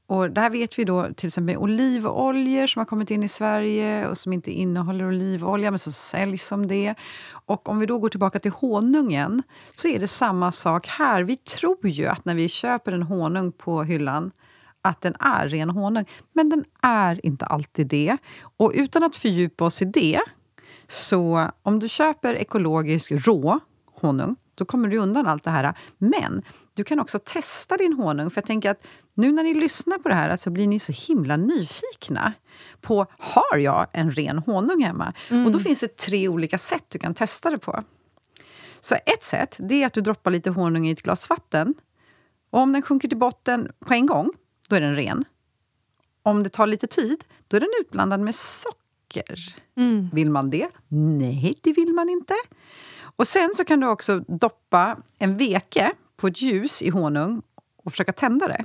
Och här vet vi då till exempel olivoljor som har kommit in i Sverige och som inte innehåller olivolja, men så säljs som det. Och om vi då går tillbaka till honungen, så är det samma sak här. Vi tror ju att när vi köper en honung på hyllan, att den är ren honung. Men den är inte alltid det. Och utan att fördjupa oss i det, så om du köper ekologisk rå honung, då kommer du undan allt det här. Men du kan också testa din honung. För jag tänker att nu när ni lyssnar på det här så blir ni så himla nyfikna på, har jag en ren honung hemma? Och då finns det tre olika sätt du kan testa det på. Så ett sätt, det är att du droppar lite honung i ett glas vatten. Och om den sjunker till botten på en gång, då är den ren. Om det tar lite tid, då är den utblandad med socker. Mm. Vill man det? Nej, det vill man inte. Och Sen så kan du också doppa en veke på ett ljus i honung och försöka tända det.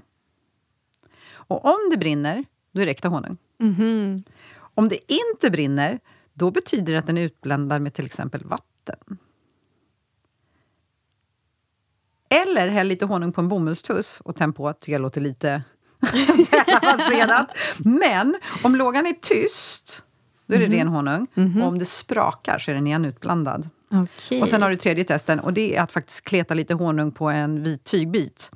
Och om det brinner, då är det äkta honung. Mhm. Om det inte brinner, då betyder det att den är utblandad med till exempel vatten. Eller häll lite honung på en bomullstuss och tänd på, tycker jag låter lite avancerat. Men om lågan är tyst, då är det ren honung. Och om det sprakar så är den igen utblandad. Okej. Och sen har du tredje testen och det är att faktiskt kleta lite honung på en vit tygbit,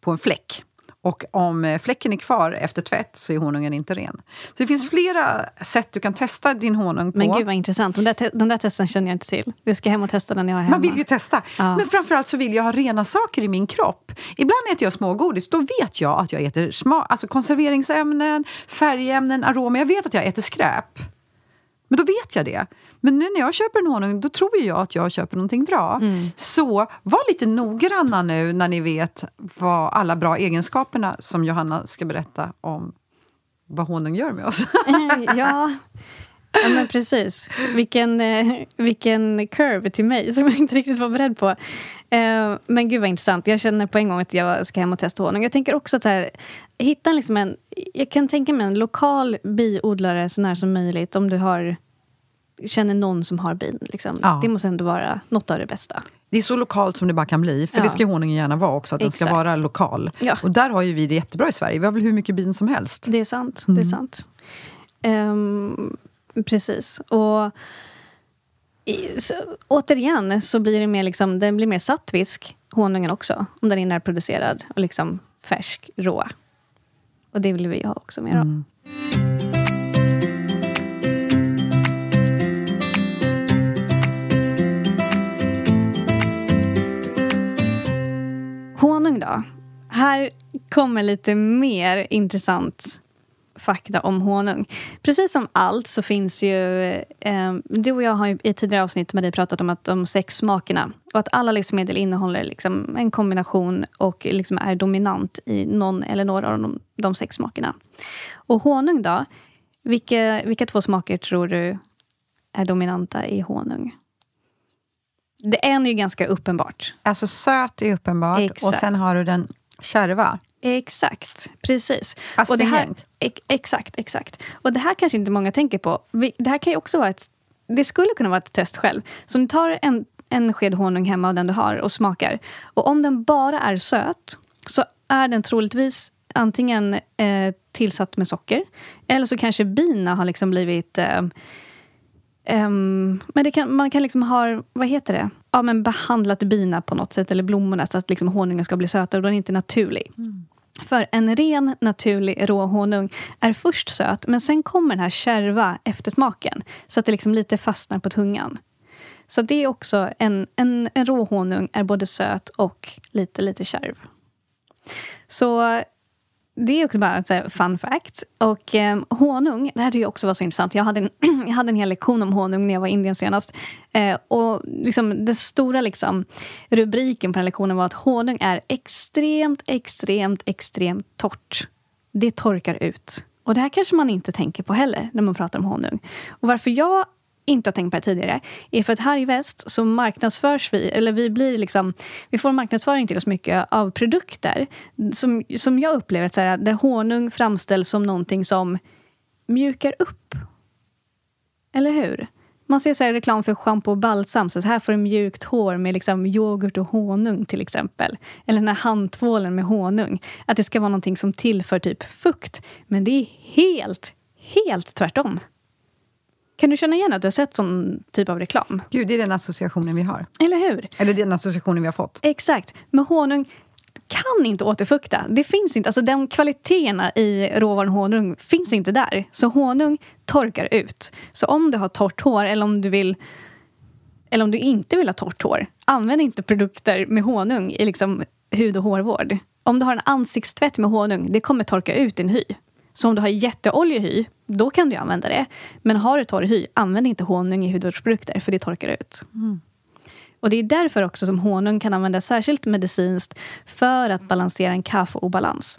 på en fläck. Och om eh, fläcken är kvar efter tvätt så är honungen inte ren. Så det finns flera sätt du kan testa din honung på. Men gud vad intressant. Den där, te- den där testen känner jag inte till. Jag ska hem och testa den jag har hemma. Man vill ju testa. Ja. Men framförallt så vill jag ha rena saker i min kropp. Ibland äter jag smågodis. Då vet jag att jag äter sma- alltså konserveringsämnen, färgämnen, aromer. Jag vet att jag äter skräp. Men då vet jag det. Men nu när jag köper en honung, då tror jag att jag köper någonting bra. Mm. Så var lite noggranna nu när ni vet vad alla bra egenskaperna som Johanna ska berätta om vad honung gör med oss. ja. Ja, men precis. Vilken, eh, vilken curve till mig som jag inte riktigt var beredd på. Eh, men gud vad intressant. Jag känner på en gång att jag ska hem och testa honung. Jag tänker också att här, hitta liksom en... Jag kan tänka mig en lokal biodlare så nära som möjligt om du har känner någon som har bin. Liksom. Ja. Det måste ändå vara något av det bästa. Det är så lokalt som det bara kan bli. För Ja. det ska honungen gärna vara också, att den ska Exakt. vara lokal. Ja. Och där har ju vi det jättebra i Sverige. Vi har väl hur mycket bin som helst. Det är sant. Det är sant. Ehm, precis. Och i, så, återigen så blir det mer, liksom, den blir mer sattvisk, honungen också. Om den är närproducerad och liksom färsk, rå. Och det vill vi ha också mer av. Honung då? Här kommer lite mer intressant fakta om honung. Precis som allt så finns ju... Eh, du och jag har i tidigare avsnitt Marie pratat om att de sex smakerna. Och att alla livsmedel innehåller liksom en kombination och liksom är dominant i någon eller några av de, de sex smakerna. Och honung då? Vilka, vilka två smaker tror du är dominanta i honung? Det en är ju ganska uppenbart. Alltså söt är uppenbart. Och Exakt. sen har du den kärva. Exakt, precis. Och det här, exakt, exakt. Och det här kanske inte många tänker på. Det här kan ju också vara ett det skulle kunna vara ett test själv. Så om du tar en, en sked honung hemma av den du har och smakar. Och om den bara är söt så är den troligtvis antingen eh, tillsatt med socker eller så kanske bina har liksom blivit eh, Um, men kan, man kan liksom ha, vad heter det? Ja, men behandlat bina på något sätt, eller blommorna, så att liksom honungen ska bli sötare och den är inte naturlig. Mm. För en ren, naturlig råhonung är först söt, men sen kommer den här kärva eftersmaken. Så att det liksom lite fastnar på tungan. Så det är också en, en, en råhonung är både söt och lite, lite kärv. Så det är också bara ett eh, fun fact. Och eh, honung, det här tycker jag också var så intressant. Jag hade en, jag hade en hel lektion om honung när jag var i Indien senast. Eh, och liksom, den stora liksom, rubriken på den lektionen var att honung är extremt, extremt, extremt torrt. Det torkar ut. Och det här kanske man inte tänker på heller när man pratar om honung. Och varför jag inte har tänkt på det tidigare är för att här i väst så marknadsförs vi, eller vi blir liksom, vi får marknadsföring till oss mycket av produkter som, som jag upplever att så här, där honung framställs som någonting som mjukar upp. Eller hur? Man ser så här reklam för schampo och balsam. Så här får du mjukt hår med liksom yoghurt och honung till exempel. Eller den här handtvålen med honung. Att det ska vara någonting som tillför typ fukt. Men det är helt, helt tvärtom. Kan du känna igen att du har sett sån typ av reklam? Gud, det är den associationen vi har. Eller hur? Eller den associationen vi har fått. Exakt. Men honung kan inte återfukta. Det finns inte. Alltså de kvaliteterna i råvaran honung finns inte där. Så honung torkar ut. Så om du har torrt hår eller om du vill eller om du inte vill ha torrt hår, använd inte produkter med honung i liksom hud och hårvård. Om du har en ansiktstvätt med honung, det kommer torka ut din hy. Så om du har jätteoljig hy, då kan du använda det. Men har du torr hy, använd inte honung i hudvårdsprodukter, för det torkar ut. Mm. Och Det är därför också som honung kan användas särskilt medicinskt för att balansera en kaffeobalans.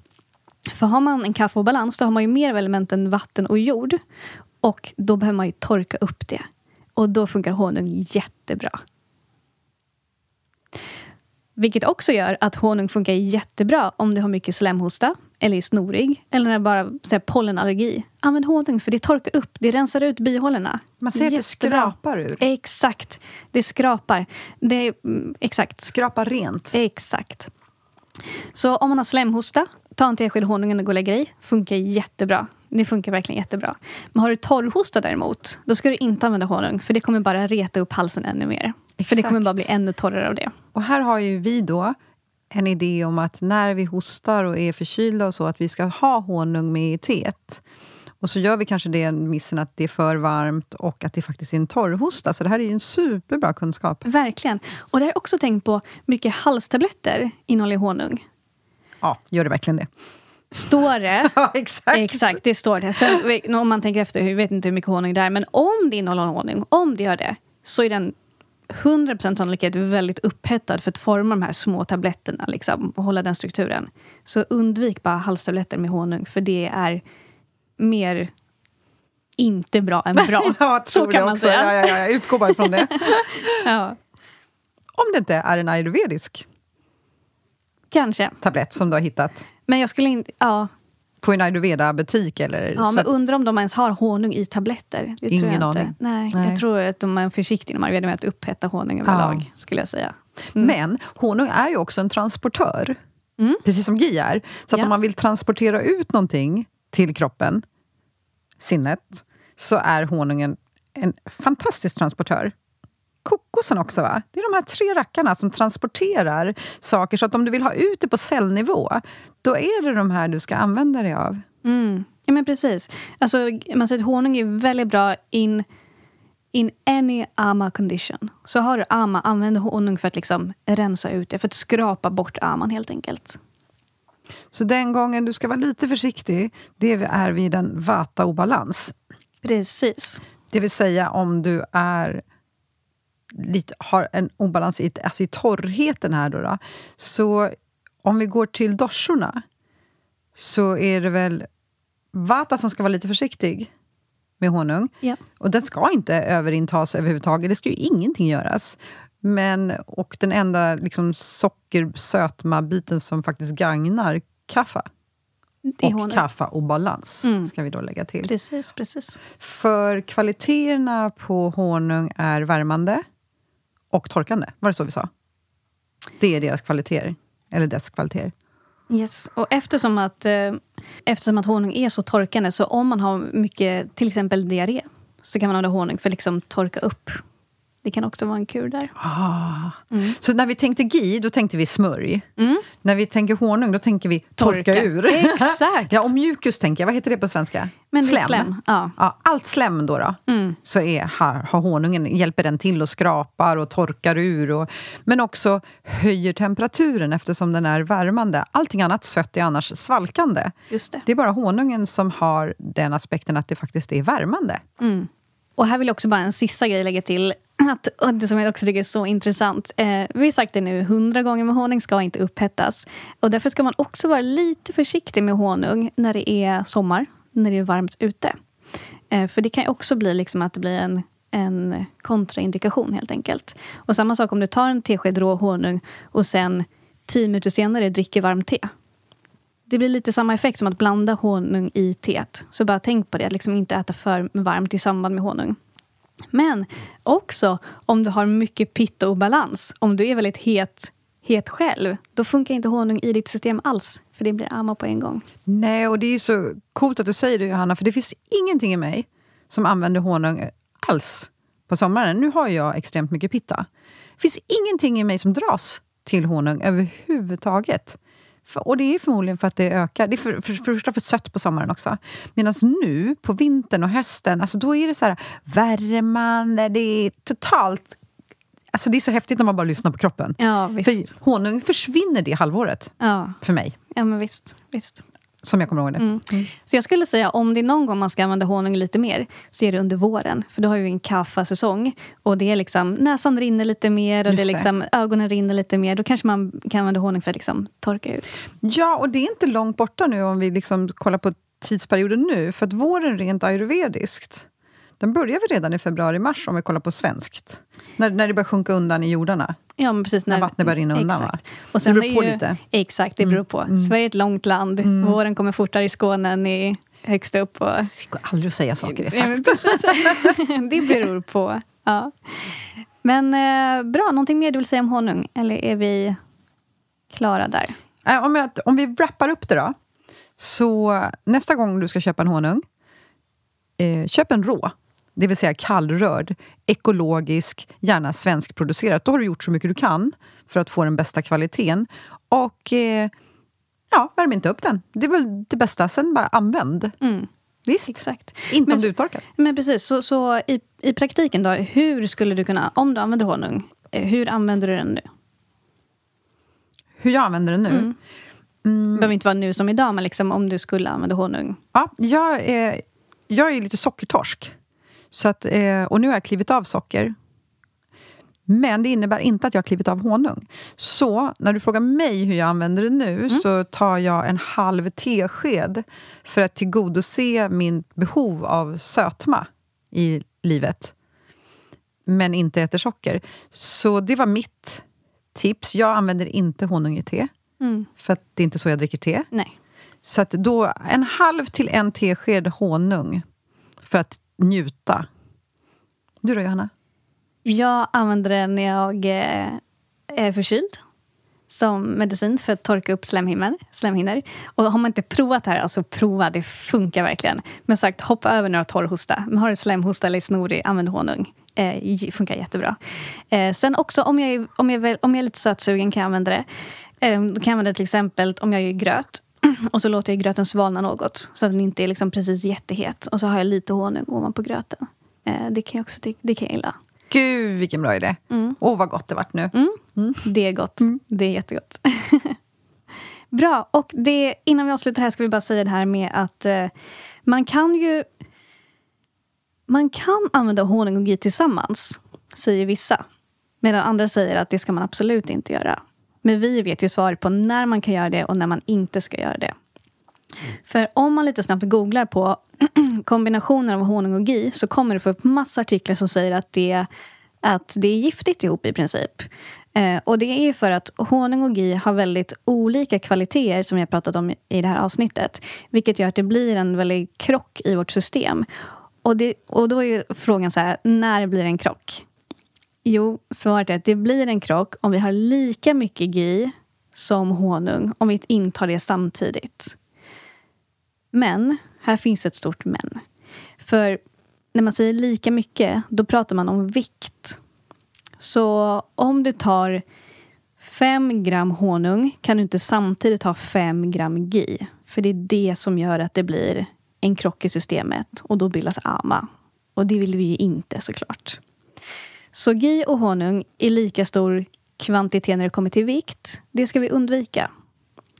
För har man en kaffeobalans, då har man ju mer av elementen vatten och jord. Och då behöver man ju torka upp det. Och då funkar honung jättebra. Vilket också gör att honung funkar jättebra om du har mycket slemhosta, eller är snorig, eller när det bara så pollenallergi. Använd honung, för det torkar upp, det rensar ut bihålorna. Man ser att det skrapar ur. Exakt. Det skrapar. Det, mm, exakt. Skrapar rent. Exakt. Så om man har slemhosta, ta en tesked honung och gå och lägg i. Funkar jättebra. Det funkar verkligen jättebra. Men har du torrhosta däremot, då ska du inte använda honung. För det kommer bara reta upp halsen ännu mer. Exakt. För det kommer bara bli ännu torrare av det. Och här har ju vi då en idé om att när vi hostar och är förkylda och så, att vi ska ha honung med i teet. Och så gör vi kanske det missen att det är för varmt och att det faktiskt är en torrhosta. Så det här är ju en superbra kunskap. Verkligen. Och det har jag också tänkt på, mycket halstabletter innehåller honung. Ja, gör det verkligen det? Står det. ja, exakt. Exakt, det står det. Sen, om man tänker efter, jag vet inte hur mycket honung det är, men om det innehåller honung, om det gör det, så är den 100% sannolikhet väldigt upphettad för att forma de här små tabletterna liksom, och hålla den strukturen. Så undvik bara halstabletter med honung, för det är mer inte bra än bra. ja, så kan man också. säga. Ja, ja, ja. Utgå bara ifrån det. ja. Om det inte är en ayurvedisk Kanske. tablett som du har hittat. Men jag skulle inte... Ja, på en ayurveda-butik? Eller? Ja, men undrar om de ens har honung i tabletter. Det Ingen tror jag aning. Inte. Nej, Nej, Jag tror att de är försiktiga inom ayurveda med att upphetta honung överlag. Ja. Skulle jag säga. Mm. Men honung är ju också en transportör. Mm. Precis som GI är. Så att ja. om man vill transportera ut någonting till kroppen, sinnet, så är honungen en fantastisk transportör kokosen också va? Det är de här tre rackarna som transporterar saker. Så att om du vill ha ut det på cellnivå, då är det de här du ska använda dig av. Mm. Ja men precis. Alltså, man säger att honung är väldigt bra in, in any ama condition. Så har du ama, använd honung för att liksom rensa ut det. För att skrapa bort aman helt enkelt. Så den gången du ska vara lite försiktig, det är vid en vata-obalans. Precis. Det vill säga om du är lite, har en obalans i, alltså i torrheten här. Då, då, Så om vi går till doshorna så är det väl Vata som ska vara lite försiktig med honung. Ja. Och den ska inte överintas överhuvudtaget. Det ska ju ingenting göras. Men, och den enda liksom, socker-sötma-biten som faktiskt gagnar kaffa. Och honung. kaffa-obalans, Mm. ska vi då lägga till. Precis, precis. För kvaliteterna på honung är värmande och torkande. Var det så vi sa? Det är deras kvaliteter. Eller dess kvaliteter. Yes. Och eftersom att, eh, eftersom att honung är så torkande, så om man har mycket, till exempel diarré, så kan man använda honung för att liksom torka upp. Det kan också vara en kur där. Ah. Så när vi tänkte GI, då tänkte vi smörj. Mm. När vi tänker honung, då tänker vi torka, Torka. ur. Exakt. ja, och mjukus tänker jag. Vad heter det på svenska? Men är slem. Ja. Ja, allt slem då, då Mm. så är, har, har honungen, hjälper den till och skrapar och torkar ur. Och, men också höjer temperaturen eftersom den är värmande. Allting annat sött är annars svalkande. Just det. Det är bara honungen som har den aspekten att det faktiskt är värmande. Mm. Och här vill jag också bara en sista grej lägga till. Att, och det som jag också tycker är så intressant. Eh, vi har sagt det nu hundra gånger, men honung ska inte upphettas. Och därför ska man också vara lite försiktig med honung när det är sommar, när det är varmt ute. Eh, för det kan ju också bli liksom att det blir en, en kontraindikation helt enkelt. Och samma sak om du tar en tesked rå honung och sen tio minuter senare dricker varmt te. Det blir lite samma effekt som att blanda honung i teet. Så bara tänk på det, liksom inte äta för varmt i samband med honung. Men också om du har mycket pitta och balans. Om du är väldigt het, het själv, då funkar inte honung i ditt system alls. För det blir amma på en gång. Nej, och det är så coolt att du säger det Johanna, för det finns ingenting i mig som använder honung alls på sommaren. Nu har jag extremt mycket pitta. Det finns ingenting i mig som dras till honung överhuvudtaget. För, och det är förmodligen för att det ökar. Det är för, för, för, för, för sött på sommaren också. Medan nu, på vintern och hösten, alltså då är det så här värmande, det är totalt... Alltså det är så häftigt när man bara lyssnar på kroppen. Ja, visst. För honung försvinner det halvåret, Ja, för mig. ja men visst. visst. Som jag kommer ihåg det. Mm. Så jag skulle säga om det är någon gång man ska använda honung lite mer så är det under våren. För då har vi en kaffasäsong och det är liksom näsan rinner lite mer och det är det. liksom, ögonen rinner lite mer. Då kanske man kan använda honung för att liksom torka ut. Ja, och det är inte långt borta nu om vi liksom kollar på tidsperioden nu. För att våren rent ayurvediskt, den börjar vi redan i februari-mars om vi kollar på svenskt. När, när det börjar sjunka undan i jordarna. Ja, precis. När vattnet börjar rinna undan, va? Exakt. Och sen Det beror på ju, lite. Mm. Exakt, det beror på. Sverige är ett långt land. Våren kommer fortare i Skåne än i högst upp. Och, Det går aldrig att säga saker exakt. det beror på. Ja. Men eh, bra, någonting mer du vill säga om honung? Eller är vi klara där? Äh, Om, jag, om vi wrappar upp det då. Så nästa gång du ska köpa en honung, eh, köp en rå. Det vill säga kallrörd, ekologisk, gärna svenskproducerat. Då har du gjort så mycket du kan för att få den bästa kvaliteten. Och eh, ja, värm inte upp den. Det är väl det bästa. Sen bara använd. Mm, Visst? exakt. Inte Men om du uttorkar. Men precis, så, så i, i praktiken då, hur skulle du kunna, om du använder honung, eh, hur använder du den nu? Hur jag använder den nu? Mm. Det behöver inte vara nu som idag, men liksom om du skulle använda honung. Ja, jag, är, jag är lite sockertorsk. Så att, eh, och nu har jag klivit av socker. Men det innebär inte att jag har klivit av honung. Så när du frågar mig hur jag använder det nu så tar jag en halv tesked för att tillgodose min behov av sötma i livet. Men inte äter socker. Så det var mitt tips. Jag använder inte honung i te. Mm. För att det är inte så jag dricker te. Nej. Så att då en halv till en tesked honung för att njuta. Du då, Johanna? Jag använder det när jag eh, är förkyld. Som medicin för att torka upp slemhinnor. slemhinnor. Och har man inte provat det här, alltså prova. Det funkar verkligen. Men sagt, hoppa över när du har torr hosta. Men har du slemhosta eller snorig, använd honung. Eh, funkar jättebra. Eh, sen också om jag, är, om, jag, om jag är lite sötsugen kan jag använda det. Eh, då kan jag använda det till exempel om jag gör gröt. Och så låter jag gröten svalna något. Så att den inte är liksom precis jättehet. Och så har jag lite honung ovanpå gröten. Eh, det kan jag också det kan jag gilla. Gud, vilken bra idé. Åh, Mm. vad gott det vart nu. Det är gott. Det är jättegott. Bra. Och det, innan vi avslutar här ska vi bara säga det här med att eh, man kan ju... Man kan använda honung och ghee tillsammans, säger vissa. Medan andra säger att det ska man absolut inte göra. Men vi vet ju svaret på när man kan göra det och när man inte ska göra det. För om man lite snabbt googlar på kombinationer av honung och ghee så kommer det få upp massa artiklar som säger att det att det är giftigt ihop i princip. Eh, och det är ju för att honung och ghee har väldigt olika kvaliteter som vi har pratat om i det här avsnittet. Vilket gör att det blir en väldig krock i vårt system. Och, det, och då är ju frågan så här, när blir det en krock? Jo, svaret är att det blir en krock om vi har lika mycket gi som honung, om vi intar det samtidigt. Men, här finns ett stort men. För när man säger lika mycket, då pratar man om vikt. Så om du tar 5 gram honung kan du inte samtidigt ha 5 gram gi. För det är det som gör att det blir en krock i systemet och då bildas ama. Och det vill vi ju inte såklart. Så ghee och honung i lika stor kvantitet när det kommer till vikt, det ska vi undvika.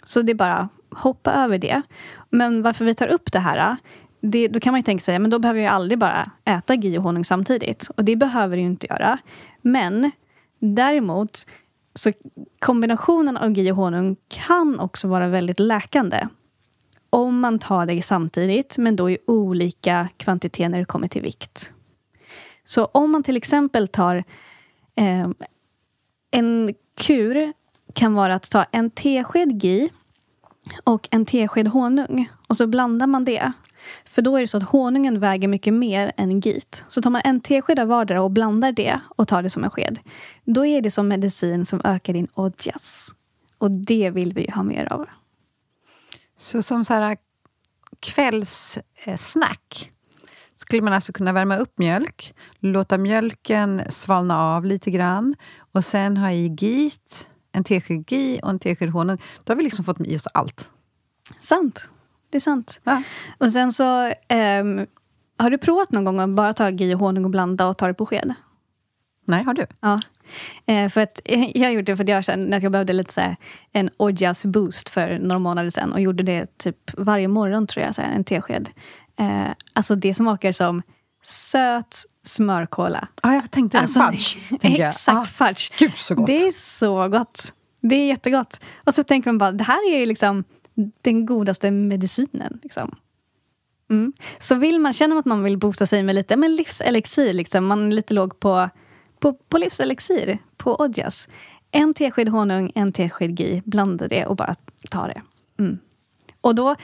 Så det är bara hoppa över det. Men varför vi tar upp det här, det, då kan man ju tänka sig men då behöver jag aldrig bara äta ghee och honung samtidigt. Och det behöver du inte göra. Men däremot, så kombinationen av ghee och honung kan också vara väldigt läkande. Om man tar det samtidigt, men då i olika kvantiteter när det kommer till vikt. Så om man till exempel tar eh, en kur kan vara att ta en tesked Gi och en tesked honung. Och så blandar man det. För då är det så att honungen väger mycket mer än git. Så tar man en tesked av vardera och blandar det och tar det som en sked. Då är det som medicin som ökar din odjas. Och det vill vi ju ha mer av. Så som så här eh, kvällssnack skulle man alltså kunna värma upp mjölk, låta mjölken svalna av lite grann och sen ha i git, en tesked ghee och en tesked honung. Då har vi liksom fått i oss allt. Sant. Det är sant. Ja. Och sen så... Um, har du provat någon gång att bara ta ghee och honung och blanda och ta det på sked? Nej, har du? Ja. Eh, för att, jag gjorde det för att jag kände att jag behövde lite så här, en ojas boost för några månader sedan. Och gjorde det typ varje morgon, tror jag, så här, en tesked. Eh, alltså det smakar som söt smörkola. Ja, jag tänkte alltså, fudge. Exakt, ah, fudge. Gud, så gott. Det är så gott. Det är jättegott. Och så tänker man bara, det här är ju liksom den godaste medicinen. Liksom. Mm. Så vill man, känner man att man vill boosta sig med lite men livselixir, liksom, man är lite låg på, på, på livselixir, på Odjas. En tesked honung, en tesked ghee, blanda det och bara ta det. Mm. Och då,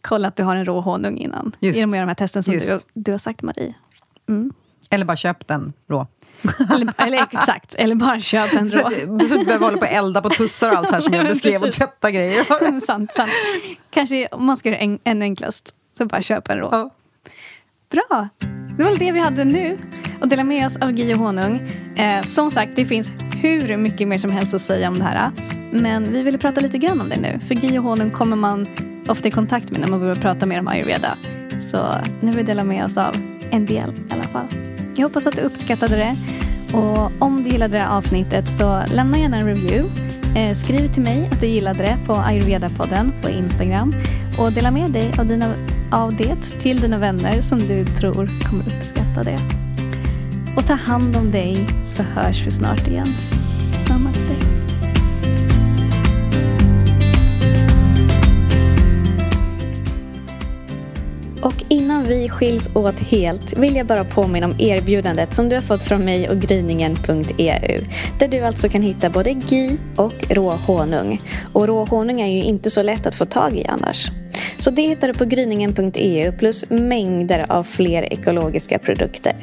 kolla att du har en rå honung innan. Just. Genom att göra de här testen som du, du har sagt, Marie. Mm. Eller bara köp den rå. eller, eller, exakt, eller bara köp en rå. Så, så du behöver hålla på och elda på tussar och allt här som jag beskrev och tvätta grejer. sant, sant. Kanske om man ska göra det ännu enklast, så bara köp en rå. Ja. Bra! Det var det vi hade nu. Och dela med oss av Ghee och honung. Eh, som sagt, det finns hur mycket mer som helst att säga om det här. Men vi ville prata lite grann om det nu. För Ghee och honung kommer man ofta i kontakt med när man börjar prata mer om ayurveda. Så nu vill vi dela med oss av en del i alla fall. Jag hoppas att du uppskattade det. Och om du gillade det här avsnittet så lämna gärna en review. Eh, skriv till mig att du gillade det på ayurveda-podden på Instagram. Och dela med dig av, dina, av det till dina vänner som du tror kommer uppskatta det. Och ta hand om dig så hörs vi snart igen. Namaste. Och innan vi skiljs åt helt vill jag bara påminna om erbjudandet som du har fått från mig och gryningen.eu. Där du alltså kan hitta både GI och rå honung. Och rå honung är ju inte så lätt att få tag i annars. Så det hittar du på gryningen.eu plus mängder av fler ekologiska produkter.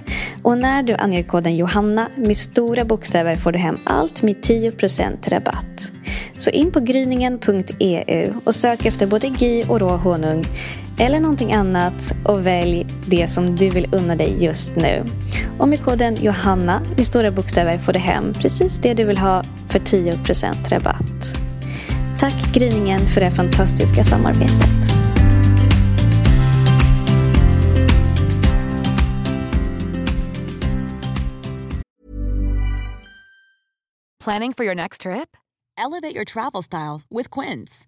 Och när du anger koden Johanna med stora bokstäver får du hem allt med 10% rabatt. Så in på gryningen.eu och sök efter både GI och rå honung eller någonting annat och välj det som du vill unna dig just nu. Och med koden Johanna i stora bokstäver får du hem precis det du vill ha för 10% rabatt. Tack Gryningen för det fantastiska samarbetet. Planning for your next trip? Elevate your travel style with Quince.